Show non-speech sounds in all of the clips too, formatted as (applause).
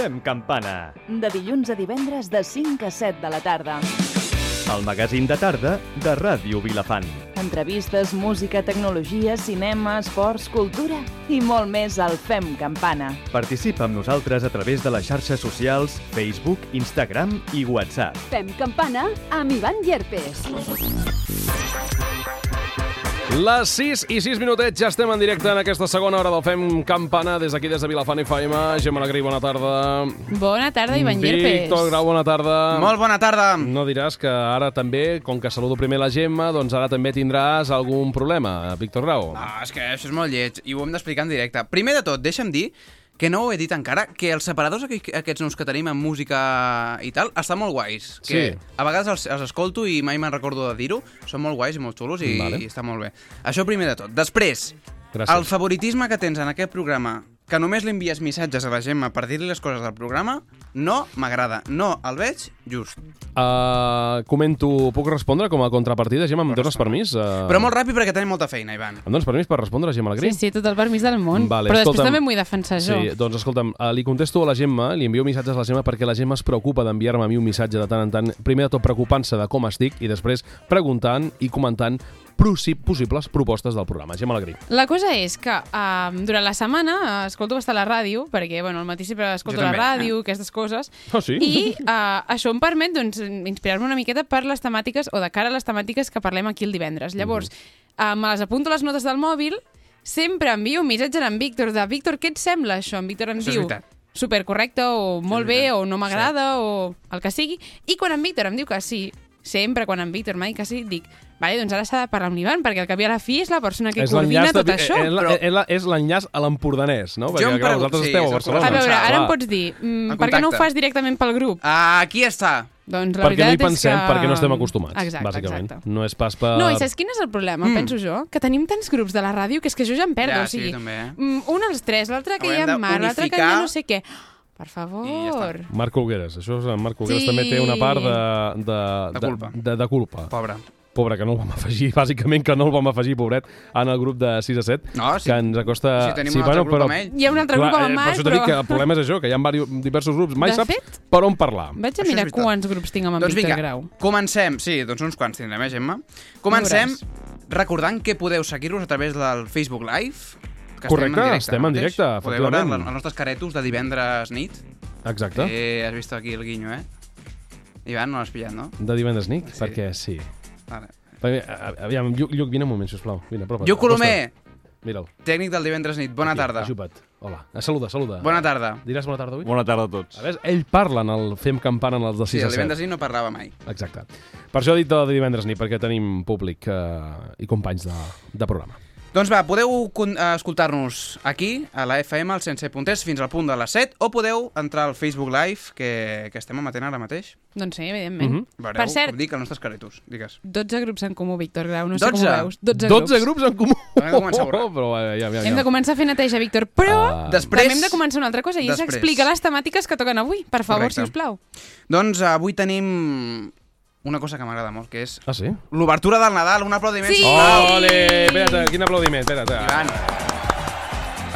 Fem campana. De dilluns a divendres de 5 a 7 de la tarda. El magazín de tarda de Ràdio Vilafant. Entrevistes, música, tecnologia, cinema, esports, cultura i molt més al Fem Campana. Participa amb nosaltres a través de les xarxes socials Facebook, Instagram i WhatsApp. Fem campana amb Ivan Llerpes. Les 6 i 6 minutets, ja estem en directe en aquesta segona hora del Fem Campana des d'aquí, des de Vilafant i Faima. Gemma Alegrí, bona tarda. Bona tarda, Ivan Llerpes. Víctor Grau, bona tarda. Molt bona tarda. No diràs que ara també, com que saludo primer la Gemma, doncs ara també tindràs algun problema, Víctor Grau. No, és que això és molt lleig i ho hem d'explicar en directe. Primer de tot, deixa'm dir que no ho he dit encara, que els separadors aqu- aquests nous que tenim en música i tal, estan molt guais. Que Sí. A vegades els, els escolto i mai me'n recordo de dir-ho. Són molt guais i molt xulos i, Vale. i està molt bé. Això primer de tot. Després, Gràcies. el favoritisme que tens en aquest programa, que només li envies missatges a la Gemma per dir-li les coses del programa, no m'agrada. No el veig just. Uh, comento, puc respondre com a contrapartida, Gemma? Em dones permís? Uh... Però molt ràpid perquè tenim molta feina, Ivan. Em dones permís per respondre, Gemma Alegrí? Sí, sí, tot el permís del món. Vale, Però escolta'm. després també m'ho vull defensar jo. Sí, doncs escolta'm, uh, li contesto a la Gemma, li envio missatges a la Gemma perquè la Gemma es preocupa d'enviar-me a mi un missatge de tant en tant, primer de tot preocupant-se de com estic i després preguntant i comentant possibles propostes del programa. Gemma Alegrí. La cosa és que um, durant la setmana eh, escolto bastant la ràdio, perquè bueno, al matí sempre escolto la ràdio, aquestes coses, Ah, sí? i uh, això em permet doncs, inspirar-me una miqueta per les temàtiques, o de cara a les temàtiques que parlem aquí el divendres. Llavors, uh, me les apunto a les notes del mòbil, sempre envio un missatge a en Víctor de Víctor, què et sembla això? En Víctor em Això diu supercorrecte o molt és bé o no m'agrada o el que sigui. I quan en Víctor em diu que sí, sempre quan en Víctor que sí, dic, vale, doncs ara s'ha de parlar amb l'Ivan, perquè al cap i a la fi és la persona que coordina l'enllaç tot de- això. eh, Però- la- És l'enllaç a l'empordanès, no? Perquè, em clar, vosaltres sí, esteu a és el Barcelona. A veure, ara em pots dir, mm, per què no ho fas directament pel grup? Ah, aquí està. Doncs la perquè no hi pensem, és que... perquè no estem acostumats, exacte, bàsicament. Exacte. No és pas per... No, i saps quin és el problema, mm. penso jo? Que tenim tants grups de la ràdio que és que jo ja em perdo. Ja, o sigui, sí, també, mm, un als tres, l'altre que Haurem hi ha mar, l'altre que hi ha no sé què. Per I ja favor. està. Marc Olgueres, això és en Marc Olgueres Sí. també té una part de, de, De culpa. De, de culpa. Pobre. Pobre, que no el vam afegir, (laughs) bàsicament que no el vam afegir, pobret, en el grup de 6 a 7, No, sí. que ens acosta... Si tenim un altre grup amb ell. Hi ha un altre grup amb en Marc, per això t'he dit però... que el problema és això, que hi ha diversos, diversos grups. Mai De saps fet- per on parlar. Vaig a mirar quants grups tinc amb en Doncs Víctor vinga, Grau. comencem. Sí, doncs uns quants tindrem, eh, Gemma? Comencem recordant que podeu seguir-nos a través del Facebook Live. Que Correcte, estem en directe, estem en mateix. directe, Podeu veure els nostres caretos de divendres nit. Exacte. Eh, has vist aquí el guinyo, eh? Ivan, no l'has pillat, no? De divendres nit, Sí. perquè sí. Vale. Perquè, aviam, Lluc, Lluc, vine un moment, sisplau. Vine, apropa't. Lluc Colomer. Mira'l. tècnic del divendres nit. Bona Aquí, tarda. Ajupa't. Hola. Ah, saluda, saluda. Bona tarda. Diràs bona tarda avui? Bona tarda a tots. A veure, ell parla en el Fem Campana en els de 6 Sí, a el 7. divendres nit no parlava mai. Exacte. Per això he dit de divendres nit, perquè tenim públic eh, i companys de, de programa. Doncs va, podeu eh, escoltar-nos aquí, a la FM, al 107.3, fins al punt de les 7, o podeu entrar al Facebook Live, que, que estem emetent ara mateix. Doncs sí, evidentment. Mhm. Veureu, Per cert, com dic, els nostres caretos. Digues. 12 grups en comú, Víctor Grau. No sé 12? com ho veus. 12, 12 grups. grups en comú! Hem de començar a veure. (laughs) però eh, ja, ja, ja. Hem de començar a fer neteja, Víctor. Però Ah. Després... també hem de començar una altra cosa, i és explicar les temàtiques que toquen avui. Per favor, Correcte. si us plau. Doncs avui tenim una cosa que m'agrada molt, que és Ah, sí? l'obertura del Nadal. Un aplaudiment, Sí! sisplau. Ole! Espera't, quin aplaudiment, espera't. Ivan,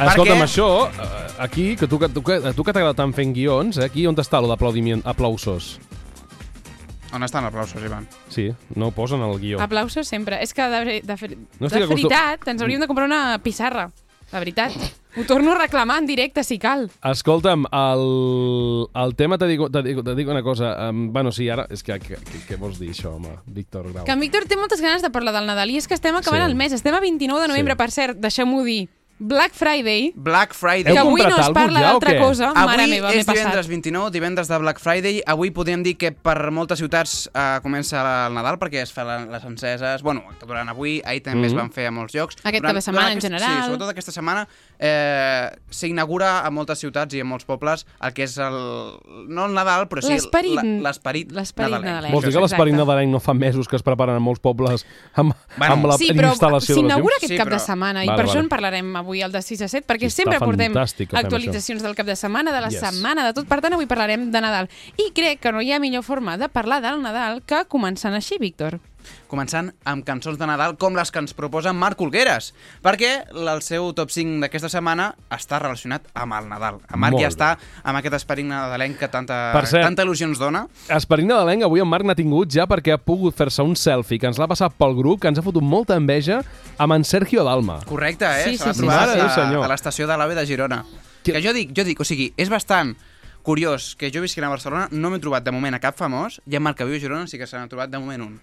Escolta'm, què? això, eh, aquí, que tu, que, tu, tu que t'agrada tant fent guions, eh, aquí on està lo d'aplaudiment, aplausos? on estan els aplausos, Ivan? Sí, no ho posen al guió. Aplausos sempre. És que de, de, de, No de acostum- veritat ens hauríem de comprar una pissarra. De veritat. Ho torno a reclamar en directe, si cal. Escolta'm, el, el tema, te dic, te, dic, te dic una cosa, um, bueno, sí, ara, és que, què vols dir això, home, Víctor Grau? Que en Víctor té moltes ganes de parlar del Nadal i és que estem acabant Sí. el mes. Estem a 29 de novembre, Sí. per cert, deixem-ho dir. Black Friday, Black Friday. que avui no es alguna parla ja d'altra cosa. Mare Avui meva, m'he és divendres passat. 29, divendres de Black Friday. Avui podríem dir que per moltes ciutats eh, comença el Nadal perquè es fan les enceses. Bueno, durant avui, ahir també Mhm. es van fer a molts llocs. Aquest durant, cap de setmana, durant en aquesta- general. Sí, sobretot aquesta setmana eh, s'inaugura a moltes ciutats i a molts pobles el que és el... no el Nadal, però sí L'esperit- nadalenc. Vols dir que l'esperit nadalenc no fa mesos que es preparen en molts pobles amb, Bueno, amb la Sí, però instal·lació de la s'inaugura llum? aquest Sí, cap però- de setmana i Vale, per vale. això en parlarem avui, el de 6 a 7, perquè Sí, està sempre portem actualitzacions del cap de setmana, de la Yes. setmana, de tot. Per tant, avui parlarem de Nadal. I crec que no hi ha millor forma de parlar del Nadal que començant així, Víctor. Començant amb cançons de Nadal com les que ens proposa Marc Olgueres, perquè el seu top 5 d'aquesta setmana està relacionat amb el Nadal. En Marc Molt ja bé. està amb aquest esperit nadalenc que tanta, Per cert- tanta il·lusió ens dona. Esperit nadalenc, avui en Marc n'ha tingut ja perquè ha pogut fer-se un selfie que ens l'ha passat pel grup, que ens ha fotut molta enveja amb en Sergio Dalma. Correcte, eh? Sí, Se l'ha sí, sí. Déu, a, a l'estació de l'AVE de Girona. Que- Que... jo dic, jo dic, o sigui, és bastant curiós que jo visqui a Barcelona, no m'he trobat de moment a cap famós, i en Marc que viu a Girona sí que se n'ha trobat de moment un.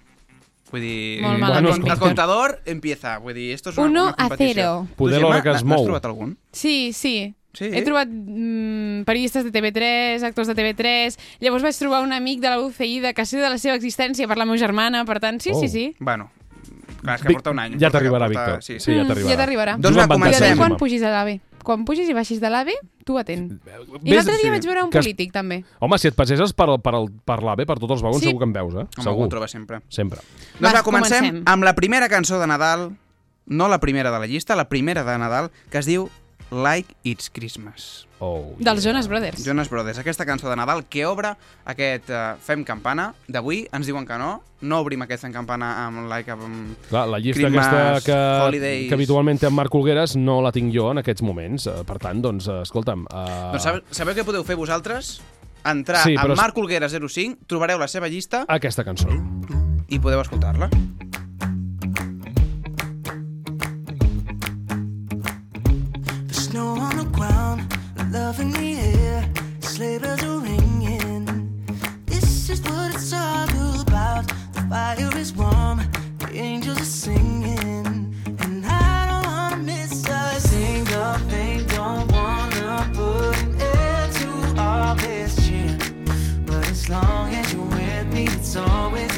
Vull dir, Molt el, malament, con- el Víctor. contador empieza. Vull dir, esto és una, Uno una a competició. cero. Tu, Poder Gemma, l'hora que es n'has mou. trobat algun? Sí, sí. Sí? He trobat mm, periodistes de TV3, actors de TV3... Llavors vaig trobar un amic de la UCI de que sé de la seva existència per la meva germana, per tant, sí, Oh. sí, sí. Bueno, clar, és que Vic- porta un any. Ja t'arribarà, porta- Víctor. Sí, Sí, ja Mm, t'arribarà. Ja t'arribarà. Doncs va, comencem. quan pugis a l'AVE. Quan pugis i baixis de l'AVE, tu atén. I l'altre dia sí. vaig veure un Que es- polític, també. Home, si et passeges per, per, per l'AVE, per tots els vagons, Sí. segur que em veus, eh? Home, ho segur. troba sempre. Sempre. Doncs Va, va, comencem, comencem. amb la primera cançó de Nadal, no la primera de la llista, la primera de Nadal, que es diu Like It's Christmas. Oh, Dels Jonas Brothers. Jonas Brothers, aquesta cançó de Nadal que obre aquest uh, Fem Campana. D'avui ens diuen que no, no obrim aquest Fem Campana amb Like... Amb... Clar, la llista Christmas, aquesta que, holidays. que habitualment té en Marc Olgueres no la tinc jo en aquests moments. Eh, Per tant, doncs, eh, escolta'm... Uh... Doncs sabeu, sabeu què podeu fer vosaltres? Entrar Sí, però a Marc Olguera 05, trobareu la seva llista Aquesta cançó. i podeu escoltar-la. Snow on the ground, love in the air, sleigh bells are ringing. This is what it's all about. The fire is warm, the angels are singing, and I don't wanna miss a single thing. Don't wanna put an end to all this cheer, but as long as you're with me, it's always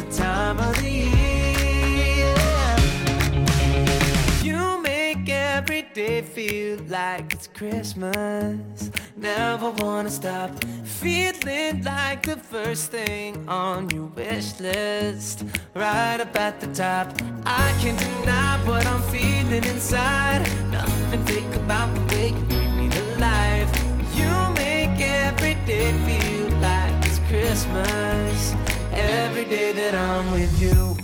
feel like it's Christmas. Never wanna stop feeling like the first thing on your wish list. Right up at the top. I can't deny what I'm feeling inside. Nothing fake about the way you bring me to life. You make every day feel like it's Christmas. Every day that I'm with you.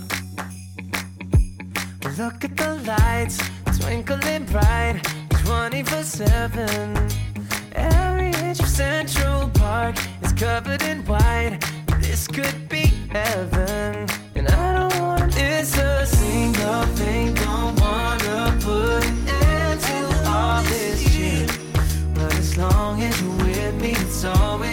Look at the lights twinkling bright 24 7. Every inch of Central Park is covered in white. This could be heaven. And I don't wanna miss a single thing. Don't wanna put an end to all this shit. But as long as you're with me, it's always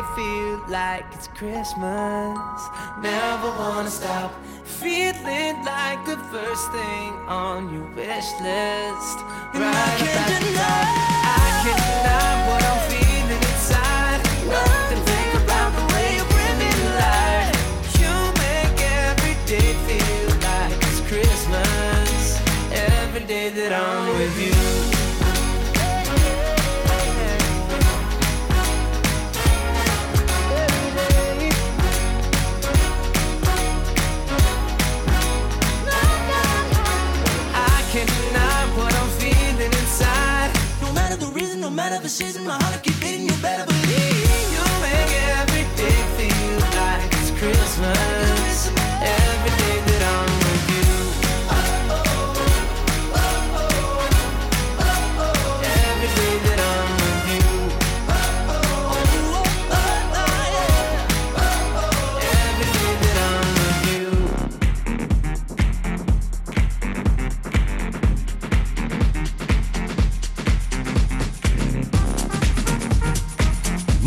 day feel like it's Christmas. Never wanna stop feeling like the first thing on your wish list. Right at the top. I can't deny what I'm feeling no matter the season, my heart keep beating. You better believe you make every day feel like it's Christmas.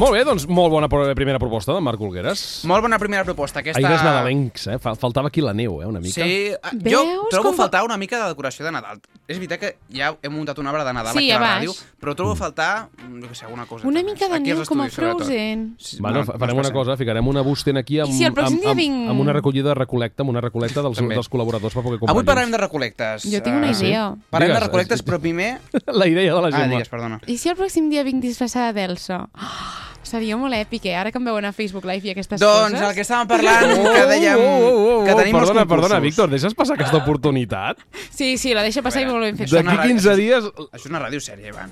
Molt bé, doncs molt bona primera proposta d'en Marc Olgueres. Molt bona primera proposta. Aquesta... Aires nadalencs, eh? Fa- Faltava aquí la neu, eh, una mica. Sí, eh, Veus jo trobo com faltar una mica de decoració de Nadal. És veritat que ja hem muntat un arbre de Nadal Sí, aquí a la baix. ràdio, però trobo faltar, mm, jo què sé, alguna cosa. Una mica de neu com a. Frozen. Sí, Bueno, no, fa- no farem una cosa, ficarem una bústia aquí amb, si amb, amb, vinc- amb una recollida de recolecta, amb una recolecta dels, També. dels col·laboradors per poder comprar Avui parlarem de recolectes. Jo tinc una Eh, idea. Parlem de eh, però primer... (laughs) La idea de la Ah, Gemma. digues, perdona. I si el pròxim dia vinc disfressada d'Elsa? Oh, seria molt èpic, eh? Ara que em veuen a Facebook Live i aquestes Doncs coses. el que estàvem parlant, que dèiem que tenim perdona, concursos. perdona, Víctor, deixes passar aquesta oportunitat? Sí, sí, la deixa passar i A molt veure, ben fet. D'aquí una ràdio- 15 dies... Això és una ràdio sèria, Ivan.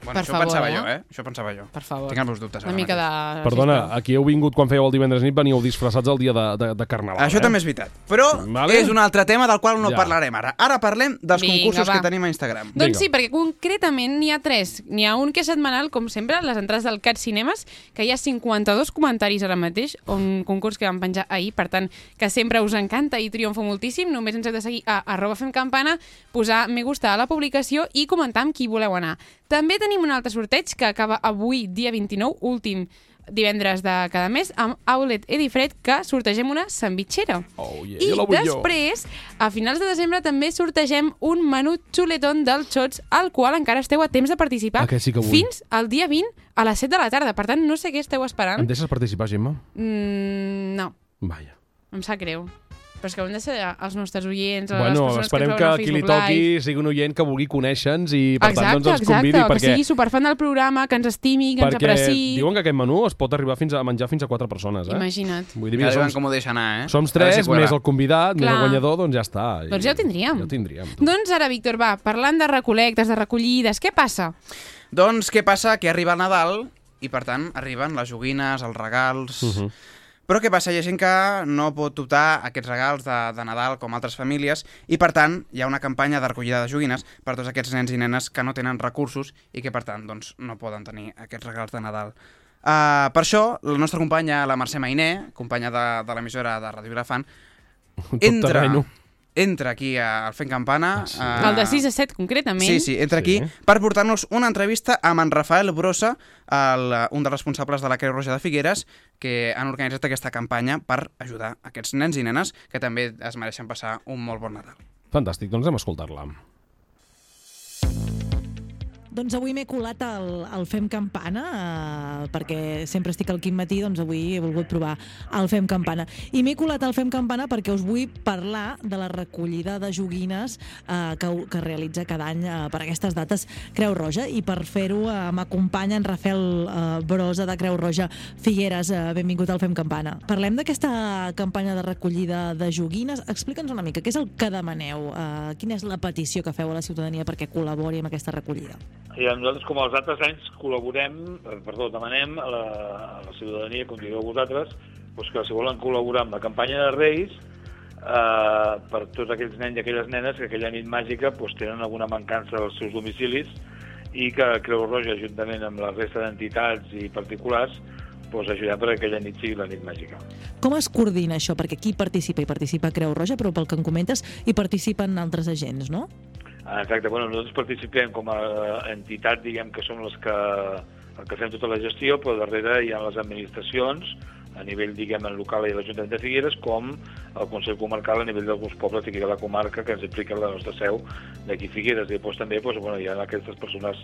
Bueno, Per això favor, pensava eh? jo, eh? Això pensava jo. Per favor. Tinc els meus dubtes. Una mica de... Perdona, aquí heu vingut quan fèieu el divendres nit, veníeu disfressats el dia de, de, de Carnaval. Això eh? també és veritat. Però Vale. és un altre tema del qual no Ja. parlarem ara. Ara parlem dels Vinga, concursos va. que tenim a Instagram. Doncs Vinga. sí, perquè concretament n'hi ha tres. N'hi ha un que és setmanal, com sempre, les entrades del Cat Cinemes, que hi ha 52 comentaris ara mateix, un concurs que vam penjar ahir, per tant, que sempre us encanta i triomfa moltíssim. Només ens heu de seguir a arroba fem campana, posar me gusta a la publicació i comentar amb qui voleu anar. També tenim un altre sorteig que acaba avui, dia 29, últim divendres de cada mes, amb Outlet Edifred, que sortegem una sandvitxera. Oh, yeah, I jo després, a finals de desembre, també sortegem un menú xuletón del Xots, al qual encara esteu a temps de participar Ah, sí fins al dia 20 a les 7 de la tarda. Per tant, no sé què esteu esperant. Em deixes participar, Gemma? Mm, no, Vaja. em sap greu. Però és que ho hem de ser els nostres oients, les Bueno, persones esperem que, que, qui li toqui Live. sigui un oient que vulgui conèixer-nos i per exacte, tant doncs ens convidi exacte, perquè, que sigui superfan del programa, que ens estimi, que ens perquè diuen que aquest menú es pot arribar fins a menjar fins a quatre persones, eh? Imagina't. Vull dir, mira, som, com ho deixa anar, eh? som tres, si més el convidat, més Clar. el guanyador, doncs ja està. I- Doncs ja ho tindríem. Ja ho tindríem. tu. Doncs ara, Víctor, va, parlant de recolectes, de recollides, què passa? Doncs què passa? Que arriba el Nadal i, per tant, arriben les joguines, els regals... Uh -huh. Però què passa? Hi ha gent que no pot optar a aquests regals de, de Nadal com altres famílies i, per tant, hi ha una campanya de recollida de joguines per tots aquests nens i nenes que no tenen recursos i que, per tant, doncs, no poden tenir aquests regals de Nadal. Uh, per això, la nostra companya, la Mercè Mainé, companya de, de l'emissora de Tot entra, terreno. Entra aquí al Fent Campana... Ah, sí. eh, El de 6 a 7, concretament. Sí, sí, entra Sí. aquí per portar-nos una entrevista amb en Rafael Brossa, el, un dels responsables de la Creu Roja de Figueres, que han organitzat aquesta campanya per ajudar aquests nens i nenes que també es mereixen passar un molt bon Nadal. Fantàstic, doncs anem a escoltar-la. Doncs avui m'he colat al, al Fem Campana, eh, perquè sempre estic al Quim Matí, doncs avui he volgut provar el Fem Campana. I m'he colat al Fem Campana perquè us vull parlar de la recollida de joguines eh, que, que realitza cada any eh, per aquestes dates Creu Roja. I per fer-ho eh, m'acompanya en Rafael eh, Brosa de Creu Roja Figueres. Eh, benvingut al Fem Campana. Parlem d'aquesta campanya de recollida de joguines. Explica'ns una mica, què és el que demaneu? Eh, quina és la petició que feu a la ciutadania perquè col·labori amb aquesta recollida? I nosaltres, com els altres anys, col·laborem, eh, perdó, demanem a la, a la ciutadania, com digueu vosaltres, doncs que si volen col·laborar amb la campanya de Reis, eh, per tots aquells nens i aquelles nenes que aquella nit màgica doncs, tenen alguna mancança als seus domicilis i que Creu Roja, juntament amb la resta d'entitats i particulars, doncs, ajudem perquè aquella nit sigui la nit màgica. Com es coordina això? Perquè qui participa? Hi participa Creu Roja, però pel que em comentes hi participen altres agents, no? Ah, Exacte, bueno, nosaltres participem com a entitat, diguem que som les que, el que fem tota la gestió, però darrere hi ha les administracions, a nivell, diguem, local i l'Ajuntament de Figueres, com el Consell Comarcal a nivell d'alguns pobles d'aquí de la comarca que ens implica la nostra seu d'aquí Figueres. I després també doncs, bueno, hi ha aquestes persones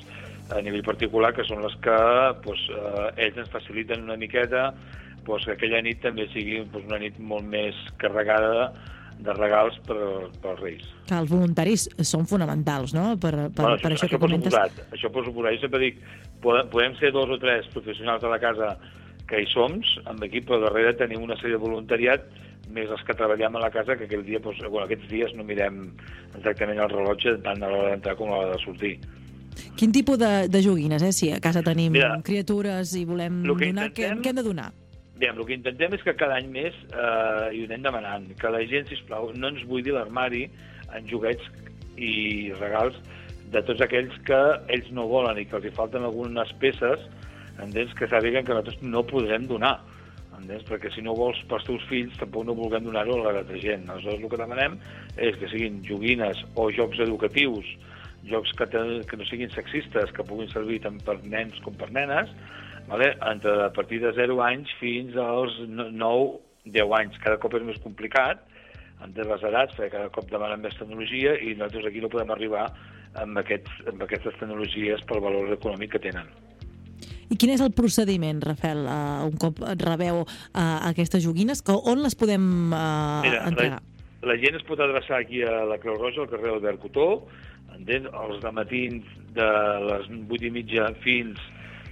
a nivell particular que són les que doncs, eh, ells ens faciliten una miqueta doncs, que aquella nit també sigui doncs, una nit molt més carregada de regals per, pels Reis. Que els voluntaris són fonamentals, no? Per, per, Bueno, per això, que per comentes. suposat, això per suposat. Jo sempre dic, podem, podem ser dos o tres professionals de la casa que hi som, amb equip, però darrere tenim una sèrie de voluntariat més els que treballem a la casa, que aquell dia, doncs, bueno, aquests dies no mirem exactament el rellotge tant a l'hora d'entrar com a l'hora de sortir. Quin tipus de, de joguines, eh? Si a casa tenim Mira, criatures i volem que donar, què, intentem- què hem de donar? Bé, el que intentem és que cada any més, eh, i ho anem demanant, que la gent, sisplau, no ens buidi l'armari en joguets i regals de tots aquells que ells no volen i que els hi falten algunes peces, entens, que sàpiguen que nosaltres no podrem donar. Entens? Perquè si no vols pels teus fills, tampoc no vulguem donar-ho a l'altra gent. Aleshores, el que demanem és que siguin joguines o jocs educatius, jocs que, te, que no siguin sexistes, que puguin servir tant per nens com per nenes, vale? entre a partir de 0 anys fins als 9-10 anys. Cada cop és més complicat, entre les edats, perquè cada cop demanen més tecnologia i nosaltres aquí no podem arribar amb, aquests, amb aquestes tecnologies pel valor econòmic que tenen. I quin és el procediment, Rafael, uh, un cop rebeu uh, aquestes joguines? Que, on les podem uh, Mira, entregar? la, la gent es pot adreçar aquí a la Creu Roja, al carrer Albert Cotó, entens? els de matins de les 8 i mitja fins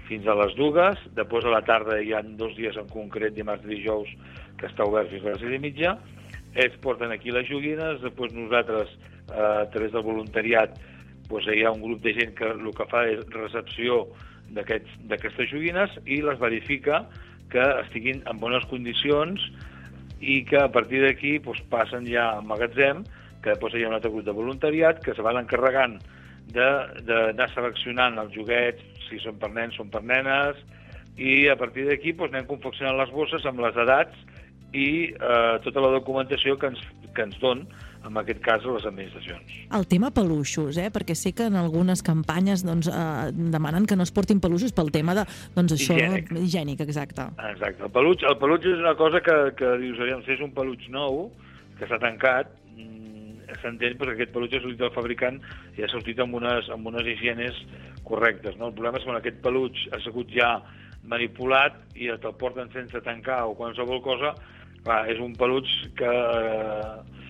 fins a les dues, després a la tarda hi ha dos dies en concret, dimarts i dijous, que està obert fins a les 6 i mitja, ells porten aquí les joguines, després nosaltres, eh, a través del voluntariat, doncs hi ha un grup de gent que el que fa és recepció d'aquestes joguines i les verifica que estiguin en bones condicions i que a partir d'aquí doncs, passen ja al magatzem, que després hi ha un altre grup de voluntariat que se van encarregant d'anar seleccionant els joguets, si són per nens, són per nenes, i a partir d'aquí doncs, anem confeccionant les bosses amb les edats i eh, tota la documentació que ens, que ens don, en aquest cas, les administracions. El tema peluixos, eh? perquè sé que en algunes campanyes doncs, eh, demanen que no es portin peluixos pel tema de, doncs, això, Higiènic. higiènic, exacte. Exacte. El peluig, el peluig és una cosa que, que dius, aviam, si és un peluig nou, que s'ha tancat, s'entén perquè aquest peluig ha sortit del fabricant i ha sortit amb unes, amb unes higienes correctes. No? El problema és quan aquest peluig ha sigut ja manipulat i te'l porten sense tancar o qualsevol cosa, clar, és un peluig que eh,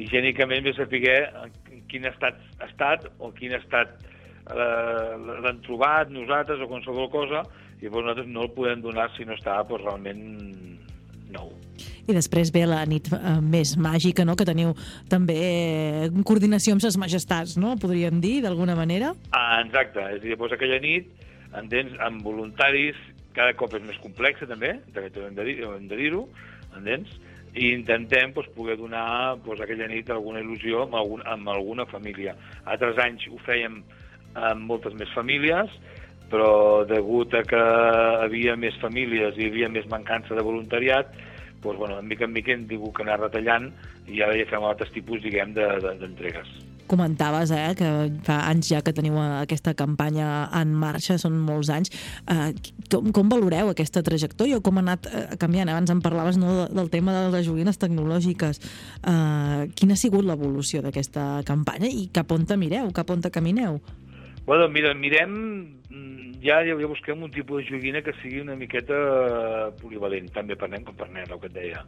higiènicament ve saber quin estat ha estat o quin estat eh, l'han trobat nosaltres o qualsevol cosa i llavors nosaltres no el podem donar si no està pues, realment nou. I després ve la nit eh, més màgica, no?, que teniu també eh, coordinació amb ses majestats, no?, podríem dir, d'alguna manera. Ah, exacte, és a dir, doncs aquella nit, entens, amb voluntaris, cada cop és més complexa també, hem de dir- dir-ho, entens? I intentem doncs, poder donar doncs, aquella nit alguna il·lusió amb, algun, amb alguna família. Altres anys ho fèiem amb moltes més famílies, però degut a que havia més famílies i hi havia més mancança de voluntariat, doncs, bueno, en mica en mica hem tingut que anar retallant i ara ja fem altres tipus, diguem, de- de- d'entregues. Comentaves, eh, que fa anys ja que teniu eh, aquesta campanya en marxa, són molts anys. Eh, com, com valoreu aquesta trajectòria o com ha anat eh, canviant? Abans em parlaves no, del tema de les joguines tecnològiques. Eh, quina ha sigut l'evolució d'aquesta campanya i cap on mireu, cap on camineu? Bueno, mira, mirem, mm, ja, ja busquem un tipus de joguina que sigui una miqueta eh, polivalent, també per nen com per nen, el que et deia.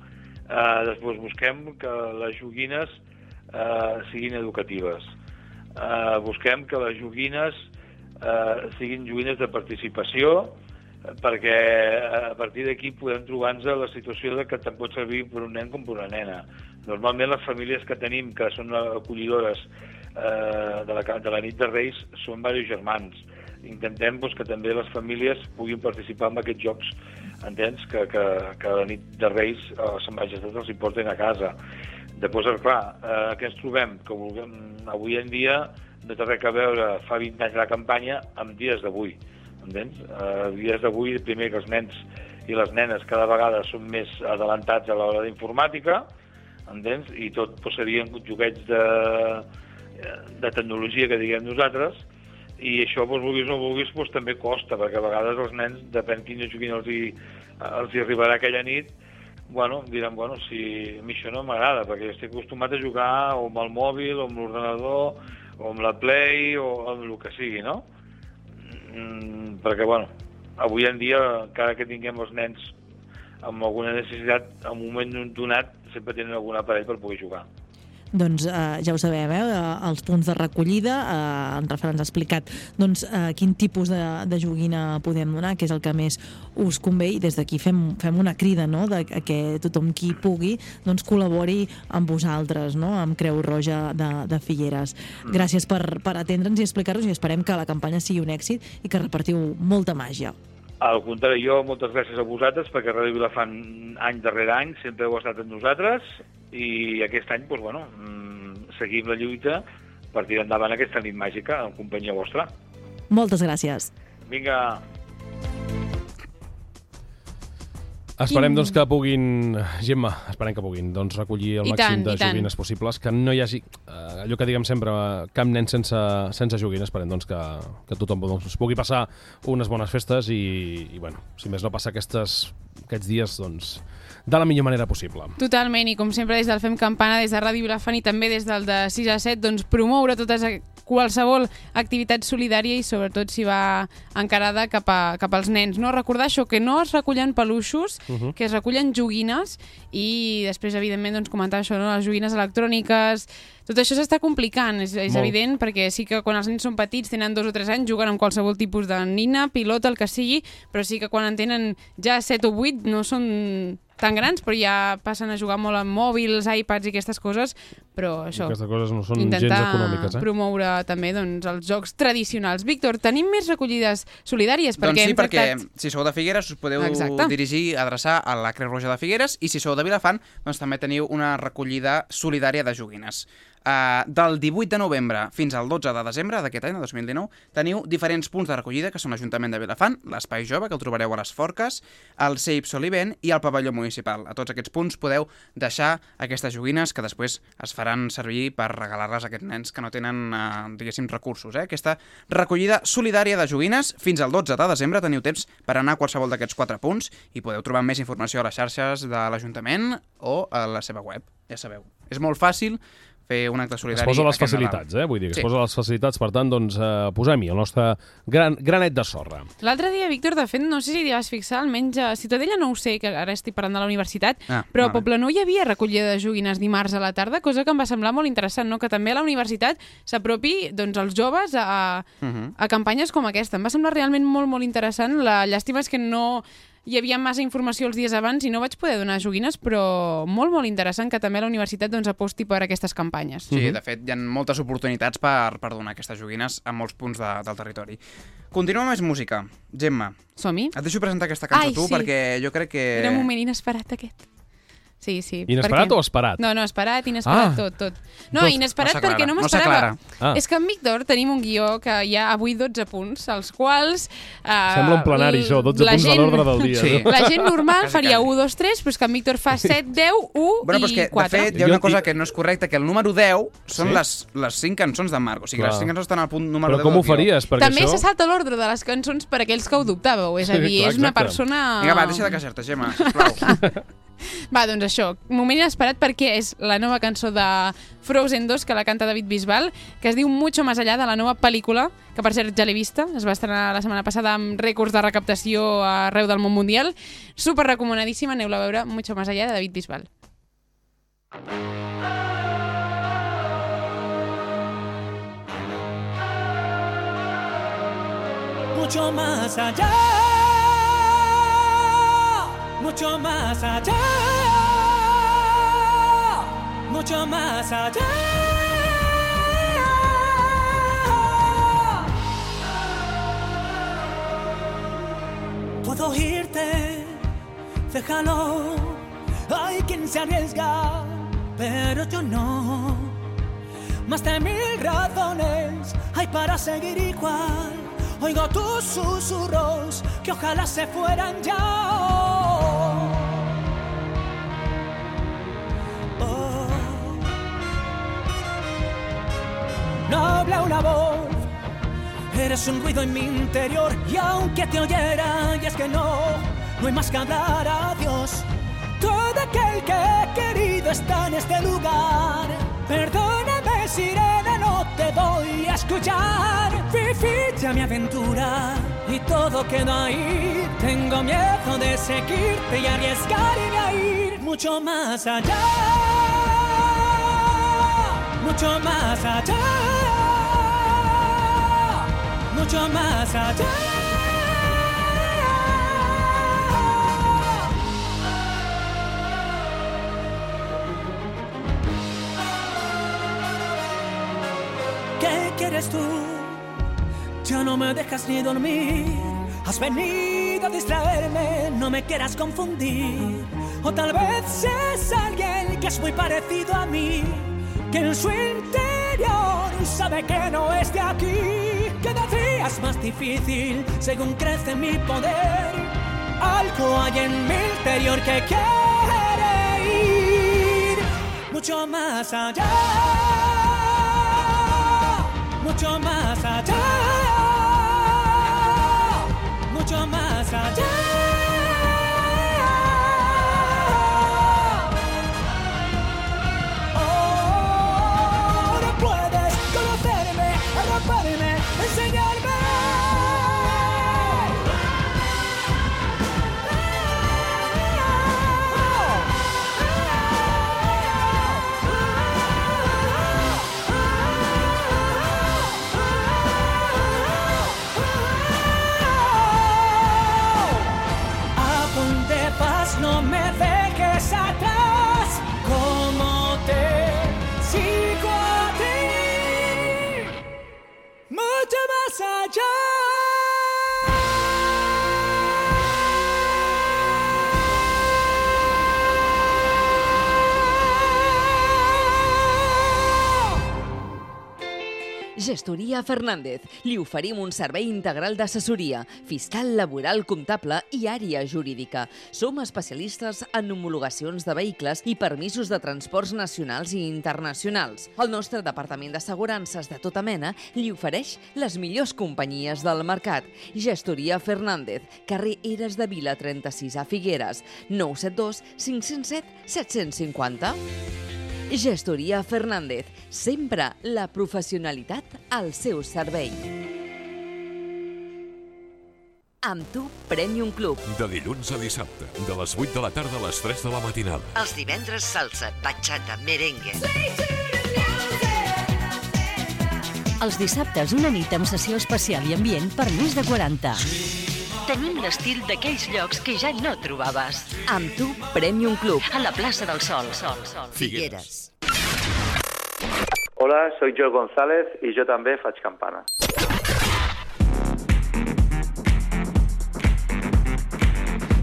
Uh, després busquem que les joguines uh, siguin educatives. Uh, busquem que les joguines uh, siguin joguines de participació, perquè a partir d'aquí podem trobar-nos la situació de que te'n pot servir per un nen com per una nena. Normalment les famílies que tenim, que són acollidores eh, de, la, de la nit de Reis, són diversos germans. Intentem doncs, que també les famílies puguin participar en aquests jocs, entens? Que, que, que la nit de Reis a Sant Majestat els hi porten a casa. Després, eh, clar, eh, què ens trobem? Que vulguem, avui en dia no té res a veure fa 20 anys la campanya amb dies d'avui. Entens? Eh, dies d'avui, primer que els nens i les nenes cada vegada són més adelantats a l'hora d'informàtica, entens? I tot doncs, serien joguets de, de tecnologia que diguem nosaltres, i això, doncs, vulguis o no vulguis, doncs, també costa, perquè a vegades els nens, depèn quina joguina els hi, els hi arribarà aquella nit, bueno, diran, bueno, si a mi això no m'agrada, perquè estic acostumat a jugar o amb el mòbil, o amb l'ordenador, o amb la Play, o amb el que sigui, no? Mm, perquè, bueno, avui en dia, encara que tinguem els nens amb alguna necessitat, en un moment donat, sempre tenen algun aparell per poder jugar. Doncs eh, ja ho sabem, eh, els punts de recollida, eh, en Rafael ens ha explicat doncs, eh, quin tipus de, de joguina podem donar, que és el que més us convé, i des d'aquí fem, fem una crida no? de que tothom qui pugui doncs, col·labori amb vosaltres, no? amb Creu Roja de, de Figueres. Gràcies per, per atendre'ns i explicar-nos i esperem que la campanya sigui un èxit i que repartiu molta màgia. Al contrari, jo moltes gràcies a vosaltres perquè Ràdio Vilafant any darrere any sempre heu estat amb nosaltres i aquest any, doncs, bueno, mm, seguim la lluita per tirar endavant aquesta nit màgica en companyia vostra. Moltes gràcies. Vinga, Esperem doncs, que puguin, Gemma, esperem que puguin doncs, recollir el I màxim tant, de i tant. joguines possibles, que no hi hagi, eh, allò que diguem sempre, cap nen sense, sense joguines, esperem doncs, que, que tothom doncs, pugui passar unes bones festes i, i bueno, si més no passar aquestes, aquests dies doncs, de la millor manera possible. Totalment, i com sempre des del Fem Campana, des de Ràdio Vilafant i també des del de 6 a 7, doncs promoure totes a- qualsevol activitat solidària i sobretot si va encarada cap, a, cap als nens. No? Recordar això, que no es recullen peluixos, uh -huh. que es recullen joguines i després, evidentment, doncs, comentar això, no? les joguines electròniques... Tot això s'està complicant, és, és Molt. evident, perquè sí que quan els nens són petits, tenen dos o tres anys, juguen amb qualsevol tipus de nina, pilota, el que sigui, però sí que quan en tenen ja 7 o 8 no són tan grans, però ja passen a jugar molt amb mòbils, iPads i aquestes coses, però això, Aquestes coses no són gens econòmiques, eh? promoure també doncs, els jocs tradicionals. Víctor, tenim més recollides solidàries? Doncs sí, perquè tractat- si sou de Figueres us podeu Exacte. dirigir, adreçar a la Creu Roja de Figueres i si sou de Vilafant doncs també teniu una recollida solidària de joguines. Uh, del 18 de novembre fins al 12 de desembre d'aquest any, de 2019, teniu diferents punts de recollida que són l'Ajuntament de Vilafant, l'Espai Jove, que el trobareu a les Forques, el CEIP Solivent i el Pavelló Municipal. A tots aquests punts podeu deixar aquestes joguines que després es faran servir per regalar-les a aquests nens que no tenen, uh, diguéssim, recursos. Eh? Aquesta recollida solidària de joguines fins al 12 de desembre teniu temps per anar a qualsevol d'aquests quatre punts i podeu trobar més informació a les xarxes de l'Ajuntament o a la seva web, ja sabeu. És molt fàcil fer un acte Es solidari posa les Nadal. facilitats, eh? Vull dir que Sí. es posa les facilitats, per tant, doncs, eh, posem-hi el nostre gran, granet de sorra. L'altre dia, Víctor, de fet, no sé si t'hi vas fixar, almenys a Ciutadella no ho sé, que ara estic parlant de la universitat, Ah, però a vale. Poblenou hi havia recollida de joguines dimarts a la tarda, cosa que em va semblar molt interessant, no? que també a la universitat s'apropi doncs, els joves a, Mhm. a campanyes com aquesta. Em va semblar realment molt, molt interessant. La llàstima és que no hi havia massa informació els dies abans i no vaig poder donar joguines, però molt, molt interessant que també la universitat doncs, aposti per aquestes campanyes. Sí, de fet, hi ha moltes oportunitats per, per donar aquestes joguines a molts punts de, del territori. Continuem amb més música. Gemma, Som-hi? et deixo presentar aquesta cançó Ai, tu sí. perquè jo crec que... Era un moment inesperat, aquest. Sí, sí. Inesperat perquè- o esperat? No, no, esperat, inesperat, Ah. tot, tot. No, Tot. inesperat No perquè no no m'esperava. s'aclara. Ah. És que en Víctor tenim un guió que hi ha avui 12 punts, els quals... Eh, Sembla un plenari, això, 12 la punts a gent- l'ordre del dia. Sí. no? (laughs) La gent normal Quasi, faria quasi. 1, 2, 3, però és que en Víctor fa 7, 10, 1 Bueno, però és i que, 4. de fet, hi ha una cosa que no és correcta, que el número 10 són Sí? les, les 5 cançons d'en Marc. O sigui, Clar. les 5 cançons estan al punt número Però 10 com ho faries? Perquè També això... se salta l'ordre de les cançons per aquells que ho dubtàveu, és a Sí, dir, clar, és una persona... Vinga, va, deixa de queixar-te, Gemma, sisplau. (laughs) Va, doncs això, moment inesperat perquè és la nova cançó de Frozen 2 que la canta David Bisbal, que es diu Mucho más allá de la nova pel·lícula, que per cert ja l'he vista, es va estrenar la setmana passada amb rècords de recaptació arreu del món mundial. Super recomanadíssima, aneu-la a veure, Mucho más allá de David Bisbal. mucho más allá, mucho más allá, mucho más allá. Puedo oírte, déjalo, hay quien se arriesga, pero yo no. Más de mil razones hay para seguir igual. Oigo tus susurros que ojalá se fueran ya. No habla una voz, eres un ruido en mi interior. Y aunque te oyera, y es que no, no hay más que hablar adiós. Todo aquel que he querido está en este lugar. Perdóname, sirena, no te voy a escuchar. Viví ya mi aventura y todo quedó ahí. Tengo miedo de seguirte y arriesgarme a ir mucho más allá. Mucho más allá. Mucho más allá. ¿Qué quieres tú? Ya no me dejas ni dormir. Has venido a distraerme, no me quieras confundir. O tal vez es alguien que es muy parecido a mí, que en su interior sabe que no es de aquí. Cada día es más difícil según crece mi poder. Algo hay en mi interior que quiere ir mucho más allá, mucho más allá, mucho más allá. Gestoria Fernández. Li oferim un servei integral d'assessoria, fiscal, laboral, comptable i àrea jurídica. Som especialistes en homologacions de vehicles i permisos de transports nacionals i internacionals. El nostre departament d'assegurances de tota mena li ofereix les millors companyies del mercat. Gestoria Fernández, carrer Eres de Vila 36 a Figueres, 972 507 750. Gestoria Fernández, sempre la professionalitat al seu servei. Amb tu, Premium Club. De dilluns a dissabte, de les 8 de la tarda a les 3 de la matinada. Els divendres salsa, bachata, merengue. Els dissabtes, una nit amb sessió especial i ambient per més de 40. Tenim l'estil d'aquells llocs que ja no trobaves. Amb tu, Premium Club. A la plaça del Sol. Sol, Sol. Figueres. Hola, soy Joel González i jo també faig campana.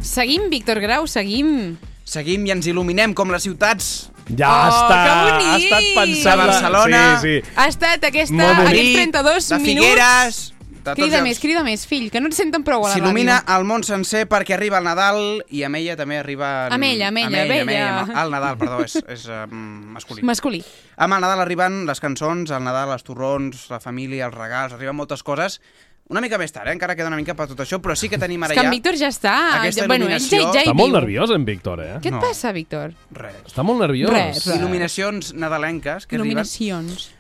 Seguim, Víctor Grau, seguim. Seguim i ens il·luminem com les ciutats. Ja Oh, està, ha estat pensat. De Barcelona. Sí, sí. Ha estat aquesta, aquests 32 de minuts... Figueres, de tots Crida llocs. més, crida més, fill, que no et senten prou a la S'il·lumina el món sencer perquè arriba el Nadal i amb ella també arriba... Amb ella, amb ella, amb ella, amb amb ella. ella. El Nadal, perdó, és, és um, masculí. Masculí. Amb el Nadal arriben les cançons, el Nadal, els torrons, la família, els regals, arriben moltes coses. Una mica més tard, eh? encara queda una mica per tot això, però sí que tenim ara És que en ja... Víctor ja està. Aquesta Ja, bueno, ell ja, il·luminació- ja hi Està molt nerviós, en Víctor, eh? Què et No. passa, Víctor? Res. Està molt nerviós. Res, res. Il·luminacions nadalenques que Il·luminacions.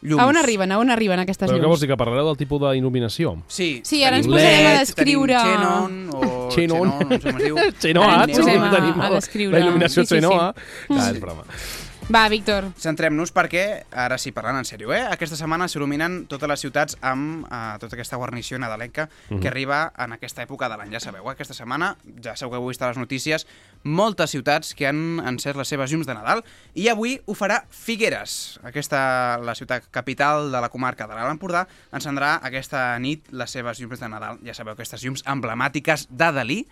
Llums. A on arriben? A on arriben aquestes Però què llums? vols dir, que parlareu del tipus d'il·luminació? Sí, Sí, ara ens posarem a LED, descriure- Tenim Xenon o (laughs) Xenon. Xenon, no sé com es diu. (laughs) Xenoa, a- tenim a la- descriure. La il·luminació Sí, sí, sí. Xenoa. Mm. Ah, és broma. (laughs) Va, Víctor. Centrem-nos perquè, ara sí, parlant en sèrio, eh? aquesta setmana s'il·luminen totes les ciutats amb uh, tota aquesta guarnició nadalenca Mhm. que arriba en aquesta època de l'any. Ja sabeu, eh? aquesta setmana, ja sabeu que heu vist a les notícies, moltes ciutats que han encès les seves llums de Nadal i avui ho farà Figueres. Aquesta, la ciutat capital de la comarca de l'Alt Empordà, encendrà aquesta nit les seves llums de Nadal. Ja sabeu, aquestes llums emblemàtiques de Dalí,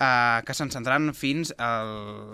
Uh, que s'encendran fins al...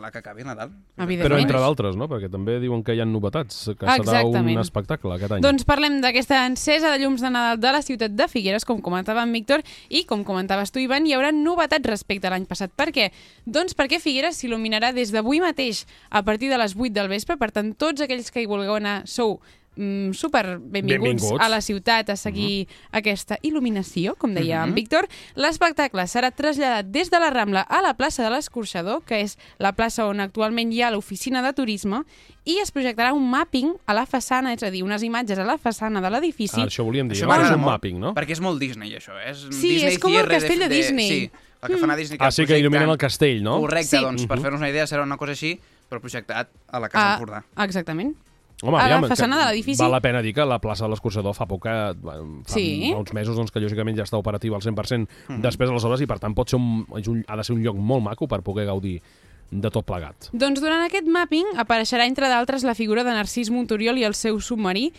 a que acabi el Nadal. Però entre d'altres, no? Perquè també diuen que hi ha novetats, que serà Exactament. un espectacle aquest any. Doncs parlem d'aquesta encesa de llums de Nadal de la ciutat de Figueres, com comentava en Víctor, i com comentaves tu, Ivan, hi haurà novetats respecte a l'any passat. Per què? Doncs perquè Figueres s'il·luminarà des d'avui mateix a partir de les 8 del vespre, per tant, tots aquells que hi vulgueu anar sou mm, super benvinguts, Benvinguts. a la ciutat a seguir aquesta il·luminació, com deia en Mhm. Víctor. L'espectacle serà traslladat des de la Rambla a la plaça de l'Escorxador, que és la plaça on actualment hi ha l'oficina de turisme, i es projectarà un mapping a la façana, és a dir, unes imatges a la façana de l'edifici. Ah, això volíem dir, Això m'agrada és un mapping, no? Perquè és molt Disney, això. eh? És Sí, Disney és com el castell de Disney. Sí, el que fan a Disney. que Ah, sí, que il·luminen el castell, no? Correcte, Sí. doncs, per Mhm. fer-nos una idea, serà una cosa així, però projectat a la Casa Ah, Empordà. exactament. Home, a la aviam, façana que de l'edifici. Val la pena dir que la plaça de l'Escorxador fa poc que, bueno, fa Sí. uns mesos doncs, que lògicament ja està operativa al 100% Mhm. després de les obres i per tant pot ser un, és un, ha de ser un lloc molt maco per poder gaudir de tot plegat. Doncs durant aquest mapping apareixerà, entre d'altres, la figura de Narcís Montoriol i el seu submarí.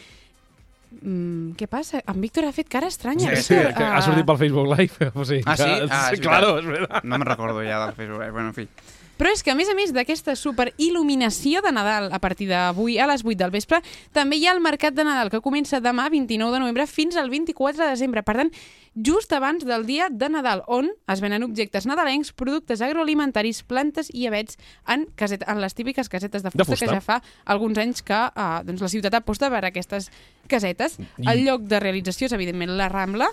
Mm, què passa? En Víctor ha fet cara estranya. Sí, sí, Víctor. que ha Ah. sortit pel Facebook Live. (laughs) O sigui, Ah, sí? que, Ah, és claro, és veritat. No me'n recordo ja del Facebook. eh? Bueno, en fi. Però és que, a més a més d'aquesta super il·luminació de Nadal a partir d'avui a les 8 del vespre, també hi ha el Mercat de Nadal, que comença demà, 29 de novembre, fins al 24 de desembre. Per tant, just abans del dia de Nadal, on es venen objectes nadalencs, productes agroalimentaris, plantes i avets en, caset, en les típiques casetes de fusta, fusta. que ja fa alguns anys que eh, doncs la ciutat aposta per aquestes casetes. I- El lloc de realització és, evidentment, la Rambla,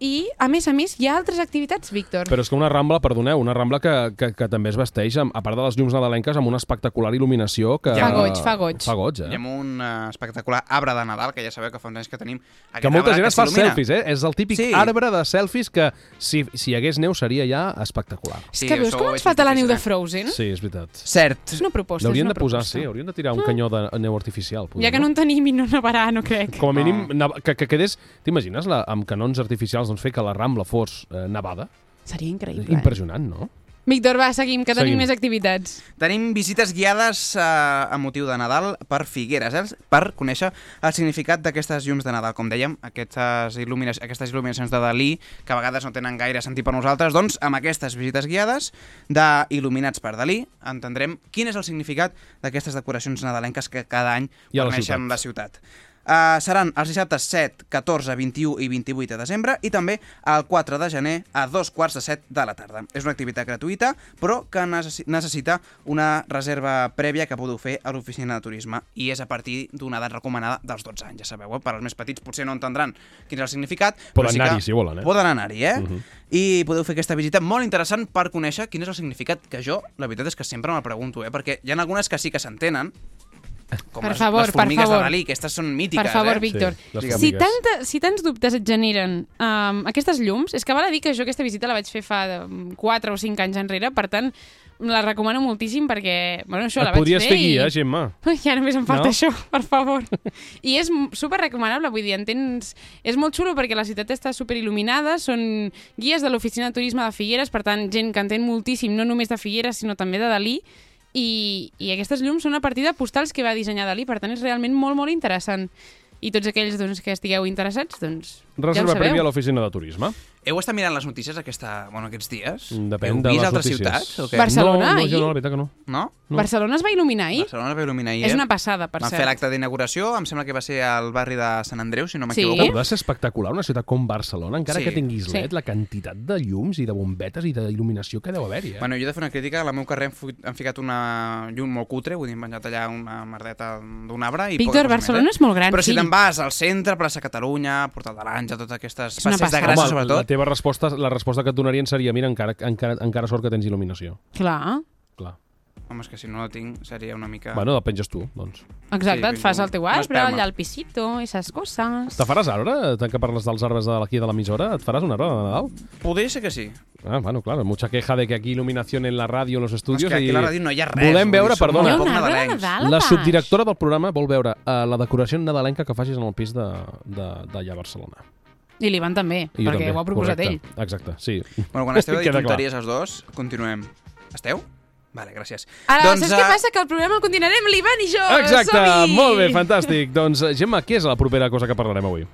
i, a més a més, hi ha altres activitats, Víctor. Però és que una Rambla, perdoneu, una Rambla que, que, que també es vesteix, amb, a part de les llums nadalenques, amb una espectacular il·luminació que... Fa goig, fa goig. Fa goig, eh? I amb un uh, espectacular arbre de Nadal, que ja sabeu que fa uns anys que tenim. aquest Que molta arbre gent es fa s'il·lumina. selfies, eh? És el típic Sí. arbre de selfies que, si, si hi hagués neu, seria ja espectacular. És que veus com ens falta la neu de Frozen? Sí, és veritat. Cert. És una proposta, L'haurien de posar, proposta. sí, haurien de tirar un canyó de neu artificial. Ja que no en tenim i no nevarà, no crec. Com a mínim, neva- que, que quedés... T'imagines la- amb canons artificials doncs, fer que la Rambla fos eh, nevada? Seria increïble. Impressionant, no? Víctor, va, seguim, que tenim Seguim. més activitats. Tenim visites guiades eh, a motiu de Nadal per Figueres, eh, per conèixer el significat d'aquestes llums de Nadal. Com dèiem, aquestes, il·lumina aquestes il·luminacions de Dalí, que a vegades no tenen gaire sentit per nosaltres, doncs amb aquestes visites guiades de il·luminats per Dalí entendrem quin és el significat d'aquestes decoracions nadalenques que cada any a la ciutat. la ciutat. Uh, seran els dissabtes 7, 14, 21 i 28 de desembre i també el 4 de gener a dos quarts de 7 de la tarda. És una activitat gratuïta, però que necessi- necessita una reserva prèvia que podeu fer a l'oficina de turisme i és a partir d'una edat recomanada dels 12 anys, ja sabeu, eh? per als més petits potser no entendran quin és el significat, Poden sí anar-hi, si volen, eh? Poden anar-hi, eh? Mhm. I podeu fer aquesta visita molt interessant per conèixer quin és el significat que jo, la veritat és que sempre me'l pregunto, eh? perquè hi ha algunes que sí que s'entenen, com Per les, favor, les per formigues favor. de Dalí, aquestes són mítiques, per favor, eh? Víctor. si, tanta, si tants dubtes et generen um, aquestes llums, és que val a dir que jo aquesta visita la vaig fer fa 4 o 5 anys enrere, per tant, la recomano moltíssim perquè, bueno, això Et la vaig podries fer fer guia, i... Gemma. (laughs) Ja només em falta No? això, per favor. I és super recomanable, vull dir, entens... És molt xulo perquè la ciutat està super il·luminada, són guies de l'oficina de turisme de Figueres, per tant, gent que entén moltíssim, no només de Figueres, sinó també de Dalí, i, i aquestes llums són a partir de postals que va dissenyar Dalí, per tant, és realment molt, molt interessant. I tots aquells doncs, que estigueu interessats, doncs, ja ho Reserva sabeu. prèvia a l'oficina de turisme. Heu estat mirant les notícies aquesta, bueno, aquests dies? Depèn Heu de vist les altres notícies. ciutats? O què? Barcelona, no, no, ahir? jo no, la veritat que no. No? No. Barcelona es va il·luminar ahir? Barcelona es va il·luminar ahir. És eh? una passada, per Van cert. fer l'acte d'inauguració, em sembla que va ser al barri de Sant Andreu, si no Sí. m'equivoco. Ha de ser espectacular una ciutat com Barcelona, encara Sí. que tinguis Sí. LED, la quantitat de llums i de bombetes i d'il·luminació que deu haver-hi, eh? Bueno, jo he de fer una crítica, a la meu carrer han ficat una llum molt cutre, vull dir, hem penjat allà una merdeta d'un arbre i Víctor, Barcelona més, eh? és molt gran, Però si fill. te'n vas al centre, plaça Catalunya, Portal de l'Àngel, totes aquestes passeig de. Gràcia, sobretot. Teva resposta, la resposta que et donarien seria, mira, encara, encara, encara sort que tens il·luminació. Clar. Clar. Home, és que si no la tinc seria una mica... Bueno, la penges tu, doncs. Exacte, et fas el teu arbre, allà al pisito, esas coses. Te faràs arbre? Tant que parles dels arbres d'aquí de l'emissora, et faràs un arbre de Nadal? Podria ser que sí. Ah, bueno, claro, mucha queja de que aquí il·luminació en la ràdio, en los estudios... que aquí i a la ràdio no hi ha res, Volem veure, perdona, un arbre de. Nadal la subdirectora del programa vol veure uh, la decoració nadalenca que facis en el pis d'allà de, de, d'allà a Barcelona. I l'Ivan també, I perquè també, ho ha proposat correcte. ell. Exacte, sí. Bueno, quan esteu (laughs) de tonteries els dos, continuem. Esteu? Vale, gràcies. Ara, doncs, saps eh, què passa? Que el programa el continuarem l'Ivan i jo. Exacte, molt bé, fantàstic. (laughs) Doncs, eh, Gemma, què és la propera cosa que parlarem avui?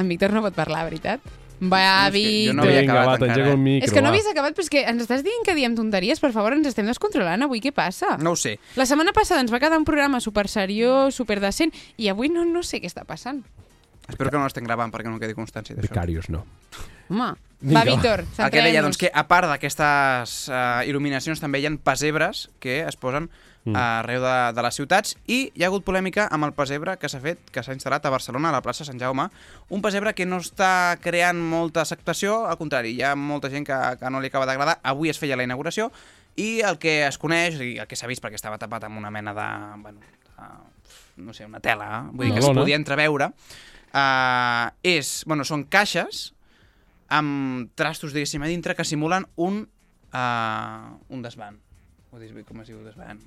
En Víctor no pot parlar, veritat? Va, és que jo no havia Vinga, acabat va, encara, el eh? micro, És que no havies acabat, però és que ens estàs dient que diem tonteries? Per favor, ens estem descontrolant avui. Què passa? No ho sé. La setmana passada ens va quedar un programa super seriós, super decent, i avui no, no sé què està passant. Espero que no l'estem gravant perquè no quedi constància d'això. Becarios, no. Home, Vinga, va, Víctor, El que deia, doncs, que a part d'aquestes uh, il·luminacions també hi ha pesebres que es posen Mm. arreu de, de les ciutats i hi ha hagut polèmica amb el pesebre que s'ha fet, que s'ha instal·lat a Barcelona, a la plaça Sant Jaume, un pesebre que no està creant molta acceptació, al contrari, hi ha molta gent que, que no li acaba d'agradar. Avui es feia la inauguració i el que es coneix, i el que s'ha vist perquè estava tapat amb una mena de... Bueno, de no sé, una tela, eh? vull dir que es Una lona. podia entreveure, uh, és, bueno, són caixes amb trastos, diguéssim, a dintre que simulen un, uh, un desván. Vull dir, com es diu desván?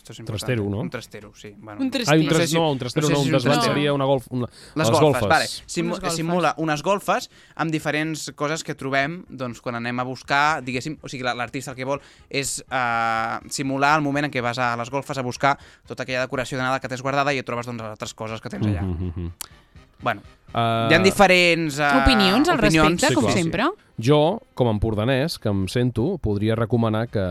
Esto important. Trastero, no? Un trastero, sí. Bueno, Un Ah, un trastero. sé si- no, un trastero sé no, si un és desván trastero. seria una golf... Una, Les, les golfes, vale. Unes Simu golfes. simula unes golfes amb diferents coses que trobem doncs, quan anem a buscar, diguéssim, o sigui, la- l'artista el que vol és uh, simular el moment en què vas a les golfes a buscar tota aquella decoració de Nadal que tens guardada i et trobes doncs, altres coses que tens allà. Mhm, mhm. Bueno, Uh, hi ha diferents uh, Opinions al respecte, com clar. sempre. Jo, com a empordanès, que em sento, podria recomanar que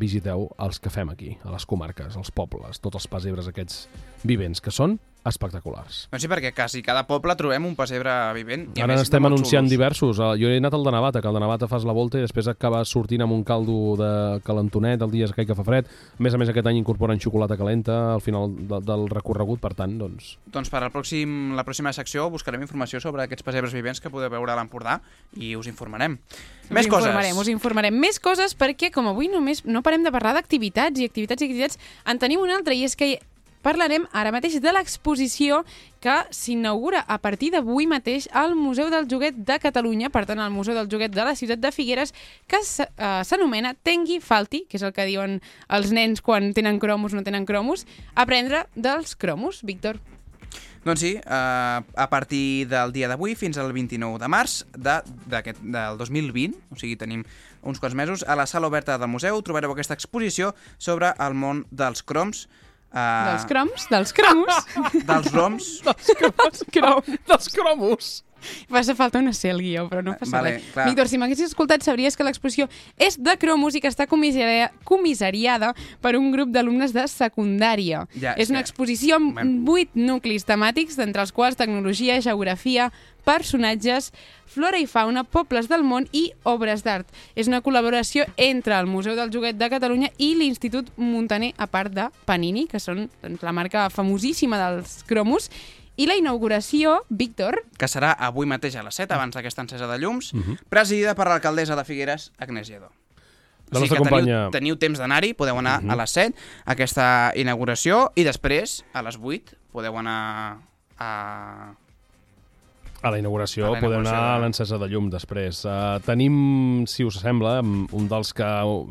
visiteu els que fem aquí, a les comarques, als pobles, tots els pesebres aquests vivents, que són espectaculars. Doncs sí, perquè quasi cada poble trobem un pessebre vivent. i Ara n'estem molt anunciant xulos. diversos. Eh, Jo he anat al de Navata, que al de Navata fas la volta i després acabes sortint amb un caldo de calentonet el dia aquell que fa fred. A més a més, aquest any incorporen xocolata calenta al final de, del recorregut, per tant, doncs... Doncs per al pròxim, la pròxima secció buscarem informació sobre aquests pesebres vivents que podeu veure a l'Empordà i us informarem. Més us coses. informarem, us informarem. Més coses perquè, com avui només no parem de parlar d'activitats i activitats i activitats, en tenim una altra i és que parlarem ara mateix de l'exposició que s'inaugura a partir d'avui mateix al Museu del Joguet de Catalunya, per tant, al Museu del Joguet de la ciutat de Figueres, que eh, s'anomena Tengui Falti, que és el que diuen els nens quan tenen cromos, no tenen cromos, aprendre dels cromos. Víctor. Doncs sí, eh, a partir del dia d'avui fins al 29 de març de, del 2020, o sigui, tenim uns quants mesos, a la sala oberta del museu trobareu aquesta exposició sobre el món dels croms, eh, Dels croms? Dels cromos? dels roms, (laughs) dels, crom... dels cromos. Va ser falta una C al guió, però no passa Vale, res. clar. Víctor, si m'haguessis escoltat sabries que l'exposició és de cromos i que està comissaria- comissariada per un grup d'alumnes de secundària. Ja, és és una que- exposició amb vuit nuclis temàtics, d'entre els quals tecnologia, geografia, personatges, flora i fauna, pobles del món i obres d'art. És una col·laboració entre el Museu del Joguet de Catalunya i l'Institut Montaner, a part de Panini, que són doncs, la marca famosíssima dels cromos, i la inauguració, Víctor, que serà avui mateix a les 7, abans d'aquesta encesa de llums, Mhm. presidida per l'alcaldessa de Figueres, Agnès Lledó. La nostra que teniu, companya- teniu temps d'anar-hi, podeu anar Mhm. a les 7 a aquesta inauguració i després, a les 8, podeu anar a... A la inauguració, A la podem anar a de- l'encesa de llum després. Uh, tenim, si us sembla, un dels que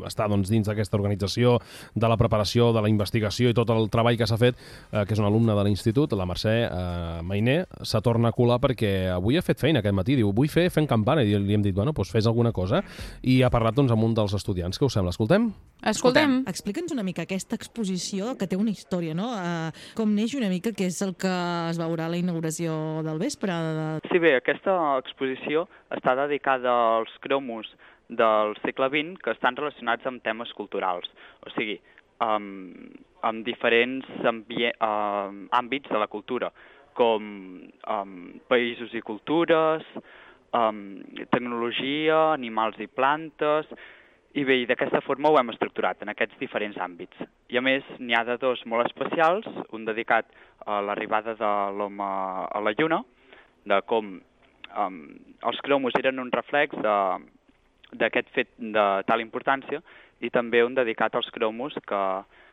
està doncs, dins d'aquesta organització de la preparació, de la investigació i tot el treball que s'ha fet, uh, que és un alumne de l'institut, la Mercè uh, Mainé, se torna a colar perquè avui ha fet feina aquest matí. Diu, vull fer fent campana. I li hem dit, bueno, doncs fes alguna cosa. I ha parlat doncs, amb un dels estudiants. Què us sembla? Escoltem? Escoltem. Explica'ns una mica aquesta exposició que té una història, no? Uh, com neix una mica, que és el que es veurà a la inauguració del vespre. De... Sí, bé, aquesta exposició està dedicada als cromos del segle XX que estan relacionats amb temes culturals, o sigui, amb, amb diferents ambie, àmbits de la cultura, com um, països i cultures, um, tecnologia, animals i plantes, i bé, d'aquesta forma ho hem estructurat en aquests diferents àmbits. I a més, n'hi ha de dos molt especials, un dedicat a l'arribada de l'home a la Lluna, de com um, els cromos eren un reflex de- d'aquest fet de tal importància i també un dedicat als cromos que,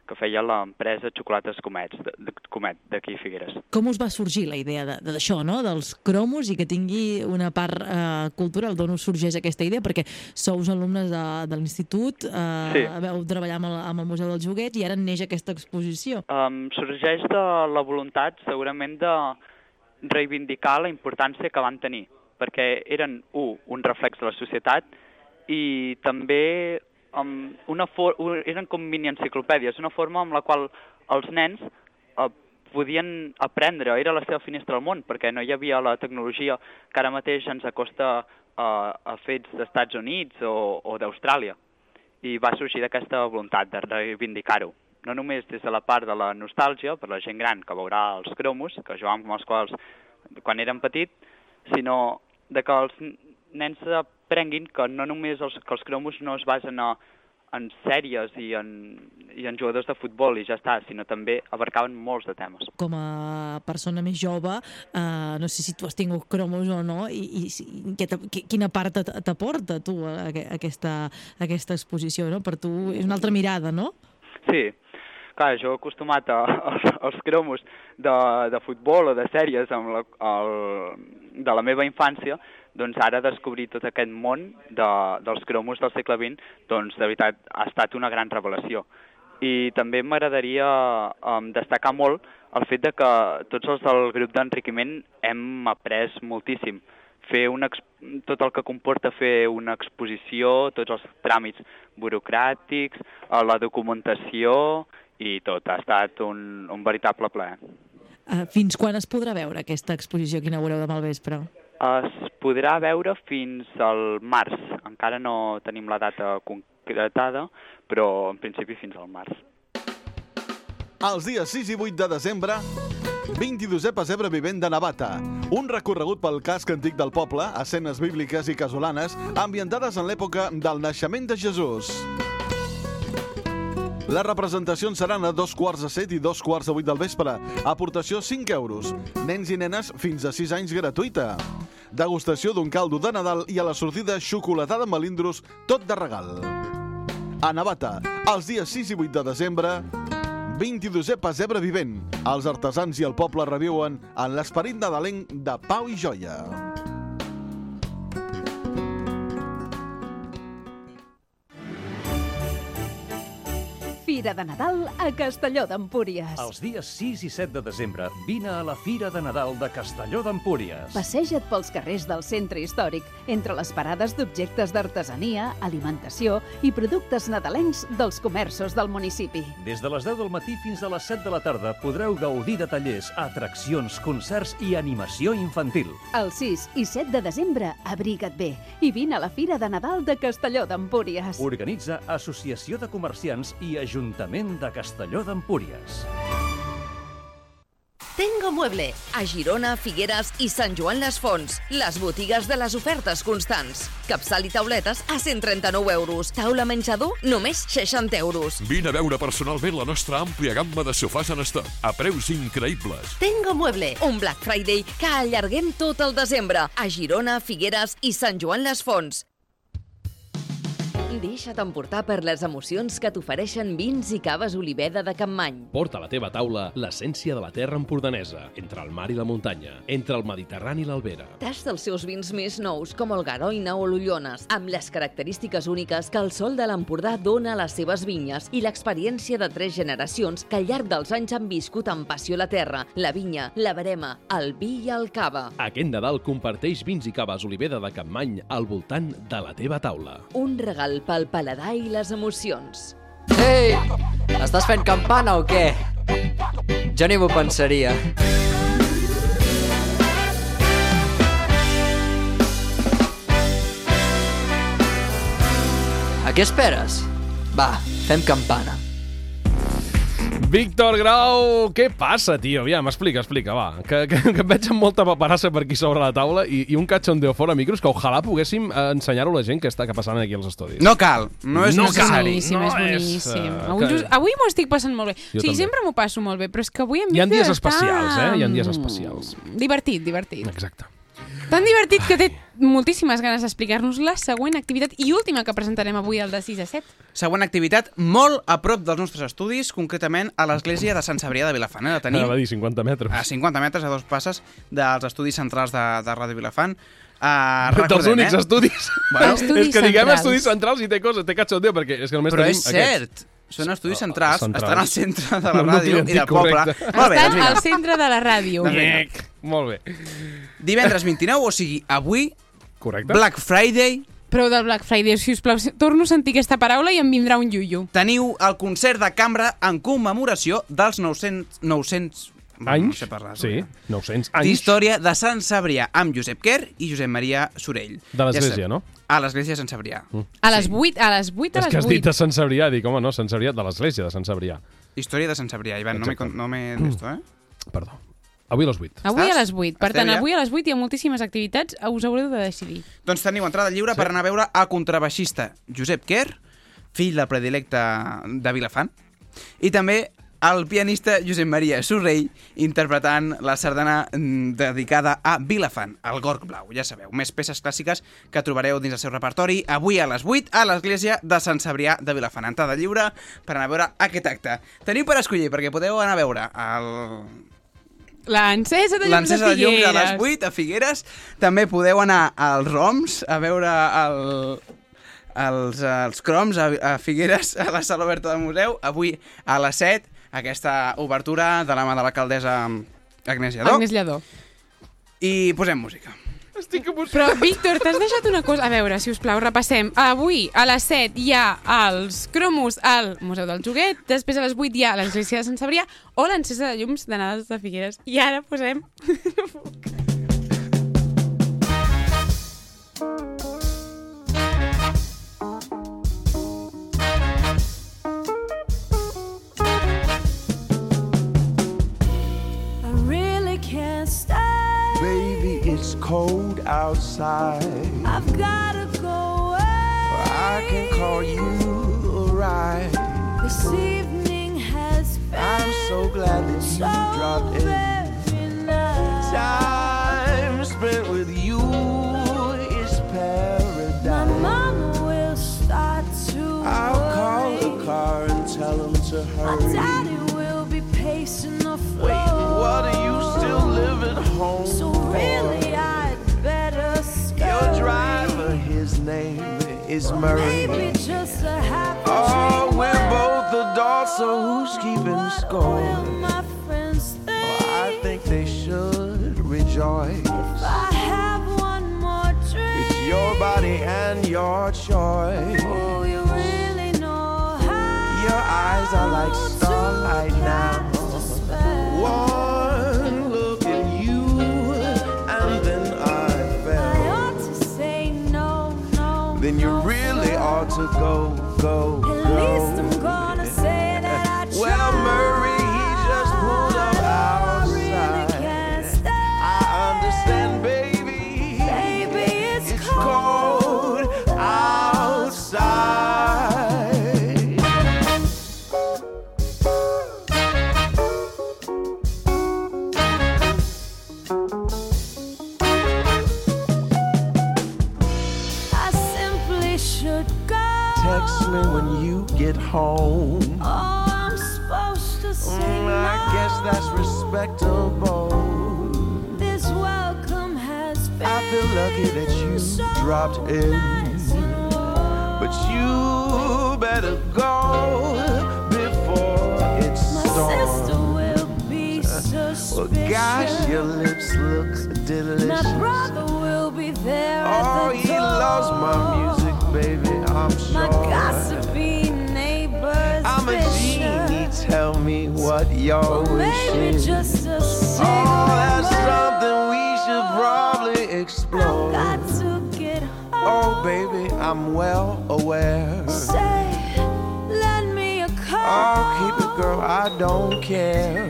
que feia l'empresa Xocolates Comets, de, de, Comet d'aquí Figueres. Com us va sorgir la idea de- d'això, no? dels cromos i que tingui una part eh, cultural? D'on us sorgeix aquesta idea? Perquè sous alumnes de, de l'institut, eh, Sí. veu treballar amb el, amb el Museu del Joguet i ara neix aquesta exposició. Um, sorgeix de la voluntat segurament de reivindicar la importància que van tenir, perquè eren, un, un reflex de la societat i també um, una for eren com mini-enciclopèdies, una forma amb la qual els nens uh, podien aprendre, era la seva finestra al món, perquè no hi havia la tecnologia que ara mateix ens acosta uh, a fets d'Estats Units o, o d'Austràlia. I va sorgir d'aquesta voluntat de reivindicar-ho no només des de la part de la nostàlgia, per la gent gran que veurà els cromos, que jugàvem amb els quals quan érem petits, sinó de que els nens aprenguin que no només els, que els cromos no es basen a, en sèries i en, i en jugadors de futbol i ja està, sinó també abarcaven molts de temes. Com a persona més jove, eh, no sé si tu has tingut cromos o no, i, i, t'ha- qui- quina part t'aporta tu a, a aquesta, a aquesta exposició, no? Per tu és una altra mirada, no? Sí, clar, jo he acostumat als, als cromos de, de futbol o de sèries amb la, el, de la meva infància, doncs ara descobrir tot aquest món de, dels cromos del segle XX, doncs de veritat ha estat una gran revelació. I també m'agradaria um, destacar molt el fet de que tots els del grup d'enriquiment hem après moltíssim. Fer una, tot el que comporta fer una exposició, tots els tràmits burocràtics, eh, la documentació i tot. Ha estat un, un veritable plaer. Uh, fins quan es podrà veure aquesta exposició que inaugureu demà al vespre? Es podrà veure fins al març. Encara no tenim la data concretada, però en principi fins al març. Els dies 6 i 8 de desembre, 22è Pesebre Vivent de Navata. Un recorregut pel casc antic del poble, escenes bíbliques i casolanes, ambientades en l'època del naixement de Jesús. Les representacions seran a dos quarts de set i dos quarts de vuit del vespre. Aportació 5 euros. Nens i nenes fins a 6 anys gratuïta. Degustació d'un caldo de Nadal i a la sortida xocolatada amb melindros, tot de regal. A Navata, els dies 6 i 8 de desembre, 22è Pesebre Vivent. Els artesans i el poble reviuen en l'esperit nadalenc de Pau i Joia. Fira de Nadal a Castelló d'Empúries. Els dies 6 i 7 de desembre vine a la Fira de Nadal de Castelló d'Empúries. Passeja't pels carrers del centre històric, entre les parades d'objectes d'artesania, alimentació i productes nadalencs dels comerços del municipi. Des de les 10 del matí fins a les 7 de la tarda podreu gaudir de tallers, atraccions, concerts i animació infantil. El 6 i 7 de desembre, abriga't bé i vine a la Fira de Nadal de Castelló d'Empúries. Organitza Associació de Comerciants i Ajuntament de Castelló d'Empúries. Tengo Mueble, a Girona, Figueres i Sant Joan les Fonts. Les botigues de les ofertes constants. Capçal i tauletes a 139 euros. Taula menjador, només 60 euros. Vine a veure personalment la nostra àmplia gamma de sofàs en estoc, a preus increïbles. Tengo Mueble, un Black Friday que allarguem tot el desembre. A Girona, Figueres i Sant Joan les Fonts. Deixa't emportar per les emocions que t'ofereixen vins i caves Oliveda de Campmany. Porta a la teva taula l'essència de la terra empordanesa, entre el mar i la muntanya, entre el Mediterrani i l'Albera. Tasta els seus vins més nous, com el Garoina o l'Ullones, amb les característiques úniques que el sol de l'Empordà dona a les seves vinyes i l'experiència de tres generacions que al llarg dels anys han viscut amb passió la terra, la vinya, la verema, el vi i el cava. Aquest Nadal comparteix vins i caves Oliveda de Campmany al voltant de la teva taula. Un regal pel paladar i les emocions. Ei! Estàs fent campana o què? Jo ni m'ho pensaria. A què esperes? Va, fem campana. Víctor Grau, què passa, tio? Aviam, explica, explica, va. Que, que, que et veig amb molta paperassa per aquí sobre la taula i, i un cachondeo fora micros que ojalà poguéssim ensenyar-ho a la gent que està passant aquí als estudis. No cal, no és no necessari. Boníssim, No és boníssim. és, eh, avui que- just- avui m'ho estic passant molt bé. Jo o sigui, també. sempre m'ho passo molt bé, però és que avui em Hi ha dies està, especials, eh? Hi ha dies especials. Divertit, divertit. Exacte. Tan divertit que té moltíssimes ganes d'explicar-nos la següent activitat i última que presentarem avui, el de 6 a 7. Següent activitat, molt a prop dels nostres estudis, concretament a l'església de Sant Cebrià de Vilafant. Eh? La tenim Anava a dir 50 metres. a 50 metres, a dos passes dels estudis centrals de, de Ràdio Vilafant. Uh, Dels únics estudis. Bueno, és que diguem estudis centrals i té coses, té cachondeo, perquè és que només Però tenim és cert. aquests. Són estudis centrals, centrals. estan al centre de la No, no ràdio t'hi i del poble. Molt bé, Estan doncs al centre de la ràdio. Doncs. Molt bé. Divendres 29, o sigui, avui, Correcte. Black Friday, Prou del Black Friday, si us plau, torno a sentir aquesta paraula i em vindrà un iuiu. teniu el concert de cambra en commemoració dels 900... 900 bueno, Anys? No sé parlar. Sí, 900 anys. D'història de Sant Cebrià amb Josep Quer i Josep Maria Sorell. De l'església, Ja no? A l'església de Sant Cebrià. Mm. A les 8, a les 8, a És les que has 8. dit a Sant Cebrià, dic, home, no, Sant Cebrià, de l'església de Sant Cebrià. Història de Sant Cebrià, Ivan, no m'he Exacte. no m'he (clears throat) d'esto, eh? Perdó. Avui a les 8. Avui a Estàs? les 8. Per Estem tant, ja? avui a les 8 hi ha moltíssimes activitats, us haureu de decidir. Doncs teniu entrada lliure sí. per anar a veure el contrabaixista Josep Quer, fill del predilecte de Vilafant, i també el pianista Josep Maria Sorrell interpretant la sardana mm, dedicada a Vilafant, el Gorg Blau, ja sabeu, més peces clàssiques que trobareu dins el seu repertori avui a les 8 a l'església de Sant Cebrià de Vilafant. Entrada lliure per anar a veure aquest acte. Teniu per escollir, perquè podeu anar a veure el, L'encesa de llums de L'encesa de llums a les Figueres. 8 a Figueres. També podeu anar als ROMs a veure el, els, els croms a, a Figueres, a la sala oberta del museu. Avui a les 7, aquesta obertura de la mà de l'alcaldessa Agnès Lledó. Agnès Lledó. I posem música. Estic emocionat. Però, Víctor, t'has deixat una cosa... A veure, si us plau, repassem. Avui, a les 7, hi ha els cromos al Museu del Joguet, després a les 8 hi ha l'Església de Sant Cebrià o l'encesa de llums de Nadals de Figueres. I ara posem... I (laughs) (laughs) it's cold outside. I've gotta go away. I can call you a ride. This evening has been I'm so glad that you so dropped in. nice. Time spent with you is paradise. My mama will start to I'll call the car and tell him to My hurry. daddy will be pacing the floor. Wait, what are you still living home So really, I'd better scurry. Your driver, his name is Murray. Maybe just a happy Oh, dream. we're both adults, so who's keeping score? Will my friends think I think they should rejoice. if I have one more drink? It's your body and your choice. Oh, you really know how Your eyes are like starlight now. Really ought to go, go, At go. least I'm gonna lucky that you dropped in. nice and warm. But you better go before it My sister storms. will be suspicious. Well, oh, gosh, your lips look delicious. My brother will be there Oh, the he door. loves my music, baby, I'm sure. My gossipy neighbors I'm a genie, tell me what your wish Maybe is. just a Oh, that's something we should probably explore. Got to get Oh, baby, I'm well aware. Say, lend me a Oh, keep it, girl, I don't care.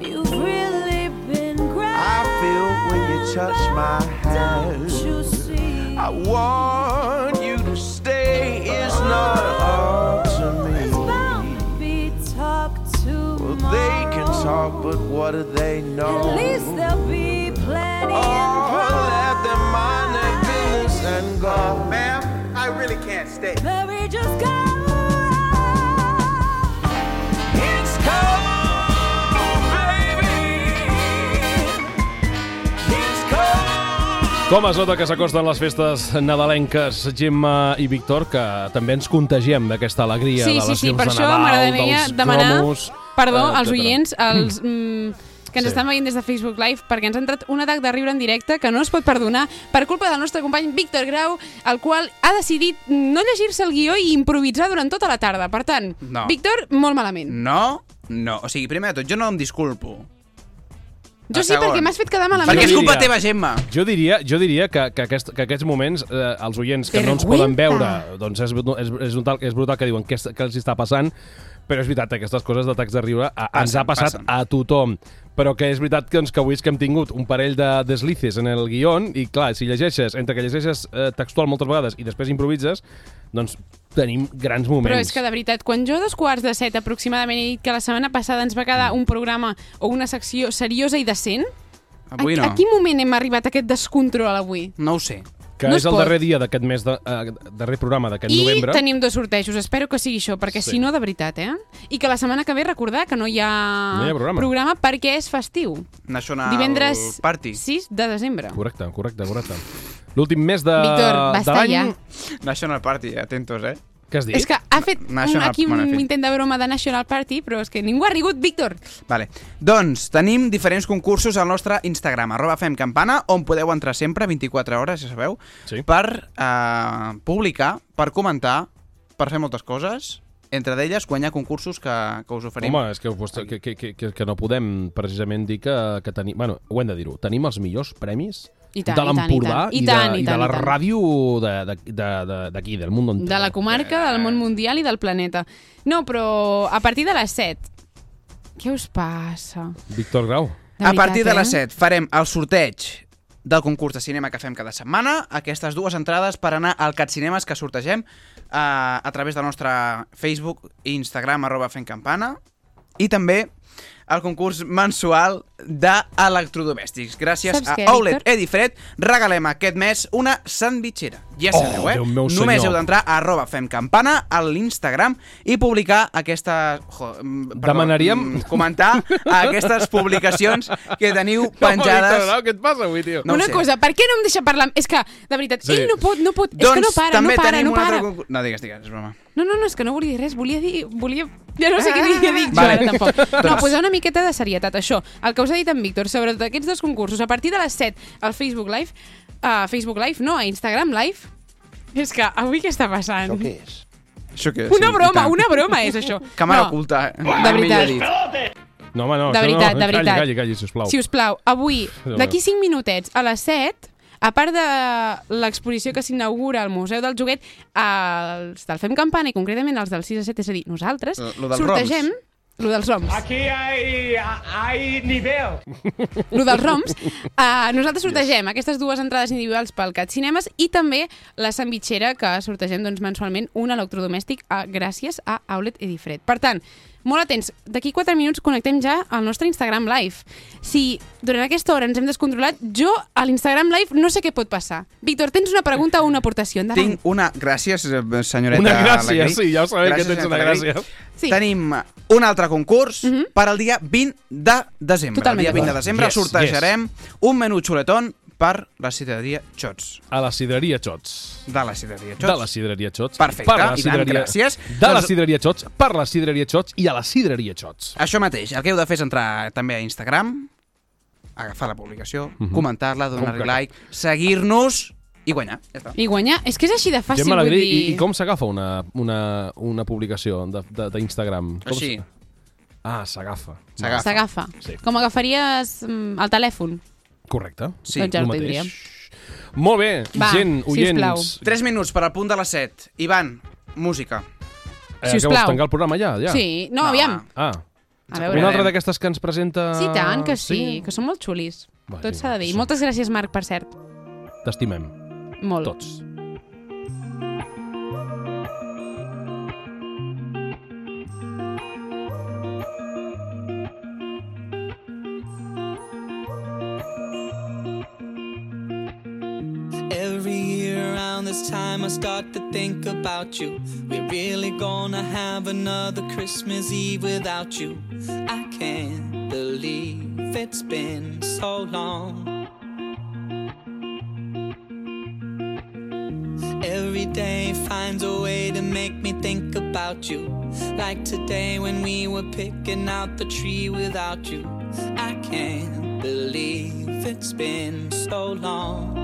You've really been. I feel when you touch my hand. Don't you see? I want you to stay. It's not up to me. Bound to be talked to Well, they can talk, but what do they know? At least there'll be plenty Oh, go. Ma'am, I really can't stay. Maybe just go. It's cold. Com es nota que s'acosten les festes nadalenques, Gemma i Víctor, que també ens contagiem d'aquesta alegria Sí, de sí, les sí, llums per de això Nadal, dels demanar cromos... perdó eh, als oients, als, mm, que ens Sí. estan veient des de Facebook Live, perquè ens ha entrat un atac de riure en directe que no es pot perdonar per culpa del nostre company Víctor Grau, el qual ha decidit no llegir-se el guió i improvisar durant tota la tarda. Per tant, No. Víctor, molt malament. No, no. O sigui, primer de tot, jo no em disculpo. Jo sí, segon. perquè m'has fet quedar malament. Perquè és culpa diria- teva, Gemma. Jo diria, jo diria que, que, aquest, que aquests moments, eh, els oients que no ens poden veure, doncs és, és, és, brutal, és brutal que diuen què, què els està passant, però és veritat, aquestes coses d'atacs de riure a, ens Passen, ha passat passen. a tothom. Però que és veritat que, doncs, que avui és que hem tingut un parell de deslices en el guió i, clar, si llegeixes, entre que llegeixes eh, textual moltes vegades i després improvises, doncs tenim grans moments. Però és que, de veritat, quan jo a dos quarts de set aproximadament he dit que la setmana passada ens va quedar un programa o una secció seriosa i decent, Avui a, no. a quin moment hem arribat a aquest descontrol avui? No ho sé. Que no és es el pot. darrer dia d'aquest mes, de, eh, darrer programa d'aquest I novembre. tenim dos sortejos, espero que sigui això, perquè Sí. si no, de veritat, eh? I que la setmana que ve recordar que no hi ha, No hi ha programa. programa perquè és festiu. National Divendres Party. 6 de desembre. Correcte, correcte, correcte. L'últim mes de, Víctor, de basta l'any... ja. National Party, atentos, eh? Què has dit? És que ha fet un, National- aquí un bueno, intent de broma de National Party, però és que ningú ha rigut, Víctor. Vale. Doncs tenim diferents concursos al nostre Instagram, arroba femcampana, on podeu entrar sempre, 24 hores, ja sabeu, sí. per eh, publicar, per comentar, per fer moltes coses, entre d'elles guanyar concursos que, que us oferim. Home, és que, que, que, que, que no podem precisament dir que, que tenim... Bueno, ho hem de dir-ho. Tenim els millors premis I tant, de i tant, i l'Empordà tant. I i, tant, de, i i de la i ràdio de- de- de- de- d'aquí, del món entero. De la comarca, del món mundial i del planeta. No, però a partir de les 7. Què us passa? Víctor Grau. De a veritat, partir de eh? les 7 farem el sorteig del concurs de cinema que fem cada setmana, aquestes dues entrades per anar al Cat Cinemes que sortegem eh, a través del nostre Facebook i Instagram, arroba fent campana, i també el concurs mensual d'electrodomèstics. Gràcies Saps a què, Outlet Víctor? Edifred regalem aquest mes una sandvitxera. Ja Oh, sabeu, eh? Déu meu Només senyor. heu d'entrar a arroba femcampana a l'Instagram i publicar aquesta... Jo, mm, perdó, Demanaríem- mm, comentar (laughs) aquestes publicacions que teniu penjades... Grau, què et passa avui, tio? No ho Una sé. cosa, per què no em deixa parlar? És que, de veritat, Sí. ell no pot, no pot, és doncs que no para, també no para, tenim no un para. altre concurs... No, digues, digues, és broma. No, no, no, és que no volia dir res, volia dir... Volia... Ja no sé què dir, dic jo Vale. ara tampoc. No, Doncs- posar una miqueta de serietat, això. El que us ha dit en Víctor, sobre aquests dos concursos, a partir de les 7 al Facebook Live, a Facebook Live, no, a Instagram Live, és que avui què està passant? Això què és? Això què és? Una Sí, broma, una broma és això. (laughs) Càmera No. oculta. eh? De veritat. No, home, no. De veritat, no. de veritat. Calli, calli, calli, sisplau. Si us plau, avui, (laughs) d'aquí meu. 5 minutets, a les 7, a part de l'exposició que s'inaugura al Museu del Joguet, els del Fem Campana, i concretament els del 6 a 7, és a dir, nosaltres, dels sortegem... Lo dels roms. Aquí hay, hay nivel. Lo dels roms. Uh, nosaltres sortegem aquestes dues entrades individuals pel Cat Cinemes i també la sandvitxera que sortegem doncs, mensualment un electrodomèstic uh, gràcies a Outlet Edifred. Per tant, molt atents, d'aquí 4 minuts connectem ja al nostre Instagram Live. Si durant aquesta hora ens hem descontrolat, jo a l'Instagram Live no sé què pot passar. Víctor, tens una pregunta o una aportació? Endavant. Tinc una... Gràcies, eh, senyoreta Una gràcia, Alegrí. sí, ja ho sabem que Gràcies, tens una gràcia. Sí. Tenim un altre concurs per al dia 20 de desembre. Totalment el dia 20 de desembre Yes, sortejarem un menú xuletón per la cideria Xots. A la sidreria Xots. De la sidreria Xots. De la sidreria Xots. Perfecte, per la i tant, sidreria... gràcies. De la Doncs- sidreria Xots, per la sidreria Xots i a la sidreria Xots. Això mateix, el que heu de fer és entrar també a Instagram, agafar la publicació, Mhm. comentar-la, Com donar-li like, seguir-nos i guanyar. Ja està. I guanyar, és que és així de fàcil, Gemma vull Alegrí, dir... i, i com s'agafa una, una, una publicació de- de- d'Instagram? Com Així. Ah, s'agafa. S'agafa. S'agafa. Sí. Com agafaries mm, el telèfon. Correcte. Sí, doncs ja ho tindríem. Molt bé, Va, gent, sisplau. oients... 3 minuts per al punt de les 7. Ivan, música. Eh, Si us plau. tancar el programa ja? ja? Sí, no, aviam. Ah, A veure. una altra d'aquestes que ens presenta... Sí, tant, que sí, que són molt xulis. Va, Tot s'ha de dir. som. Moltes gràcies, Marc, per cert. T'estimem. Molt. Tots. Time, I start to think about you. We're really gonna have another Christmas Eve without you. I can't believe it's been so long. Every day finds a way to make me think about you. Like today when we were picking out the tree without you. I can't believe it's been so long.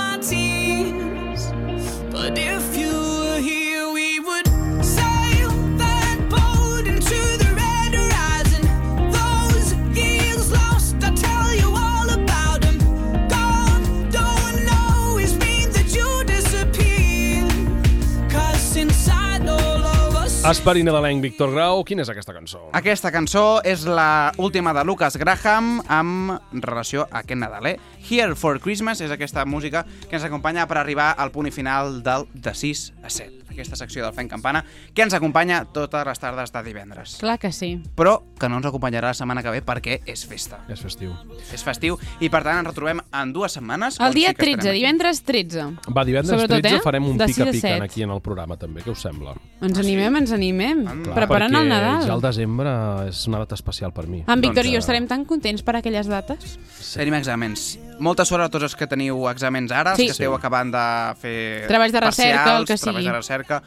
Esperit nadalenc, Víctor Grau, quina és aquesta cançó? Aquesta cançó és la última de Lucas Graham amb relació a aquest Nadal, eh? Here for Christmas és aquesta música que ens acompanya per arribar al punt i final del de 6 a 7. Aquesta secció del Fent Campana, que ens acompanya totes les tardes de divendres. Clar que sí. Però que no ens acompanyarà la setmana que ve perquè és festa. És festiu. És festiu i, per tant, ens retrobem en dues setmanes. El dia sí que 13, estarem aquí. divendres 13. Va, divendres Sobretot, 13 eh? farem un pica-pica aquí en el programa, també. Què us sembla? Ens animem, ens animem. Clar, Preparant el perquè Nadal. Ja el desembre és una data especial per mi. En Víctor i jo Doncs, estarem tan contents per aquelles dates. Tenim exàmens. Molta sort a tots els que teniu exàmens ara, Sí. els que esteu Sí. acabant de fer Treballs de recerca, parcials, el que treballs sigui. de recerca,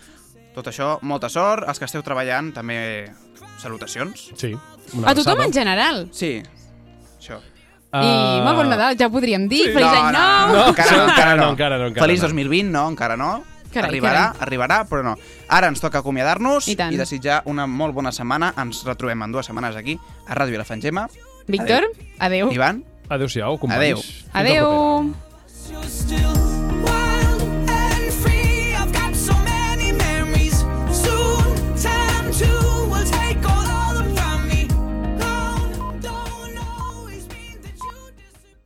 tot això, molta sort. Els que esteu treballant, també salutacions. Sí. A tothom en general. Sí, això. I molt bon Nadal, ja podríem dir. Feliç no, any no, nou! no, encara no, encara no. No, encara no, encara Feliç no. 2020, no, encara no. Carai, arribarà, carai. arribarà, però no. Ara ens toca acomiadar-nos I tant. i desitjar una molt bona setmana. Ens retrobem en dues setmanes aquí, a Ràdio Vilafangema. Víctor, adeu. Ivan. Adéu-siau, companys. Adéu. Adéu. Adéu.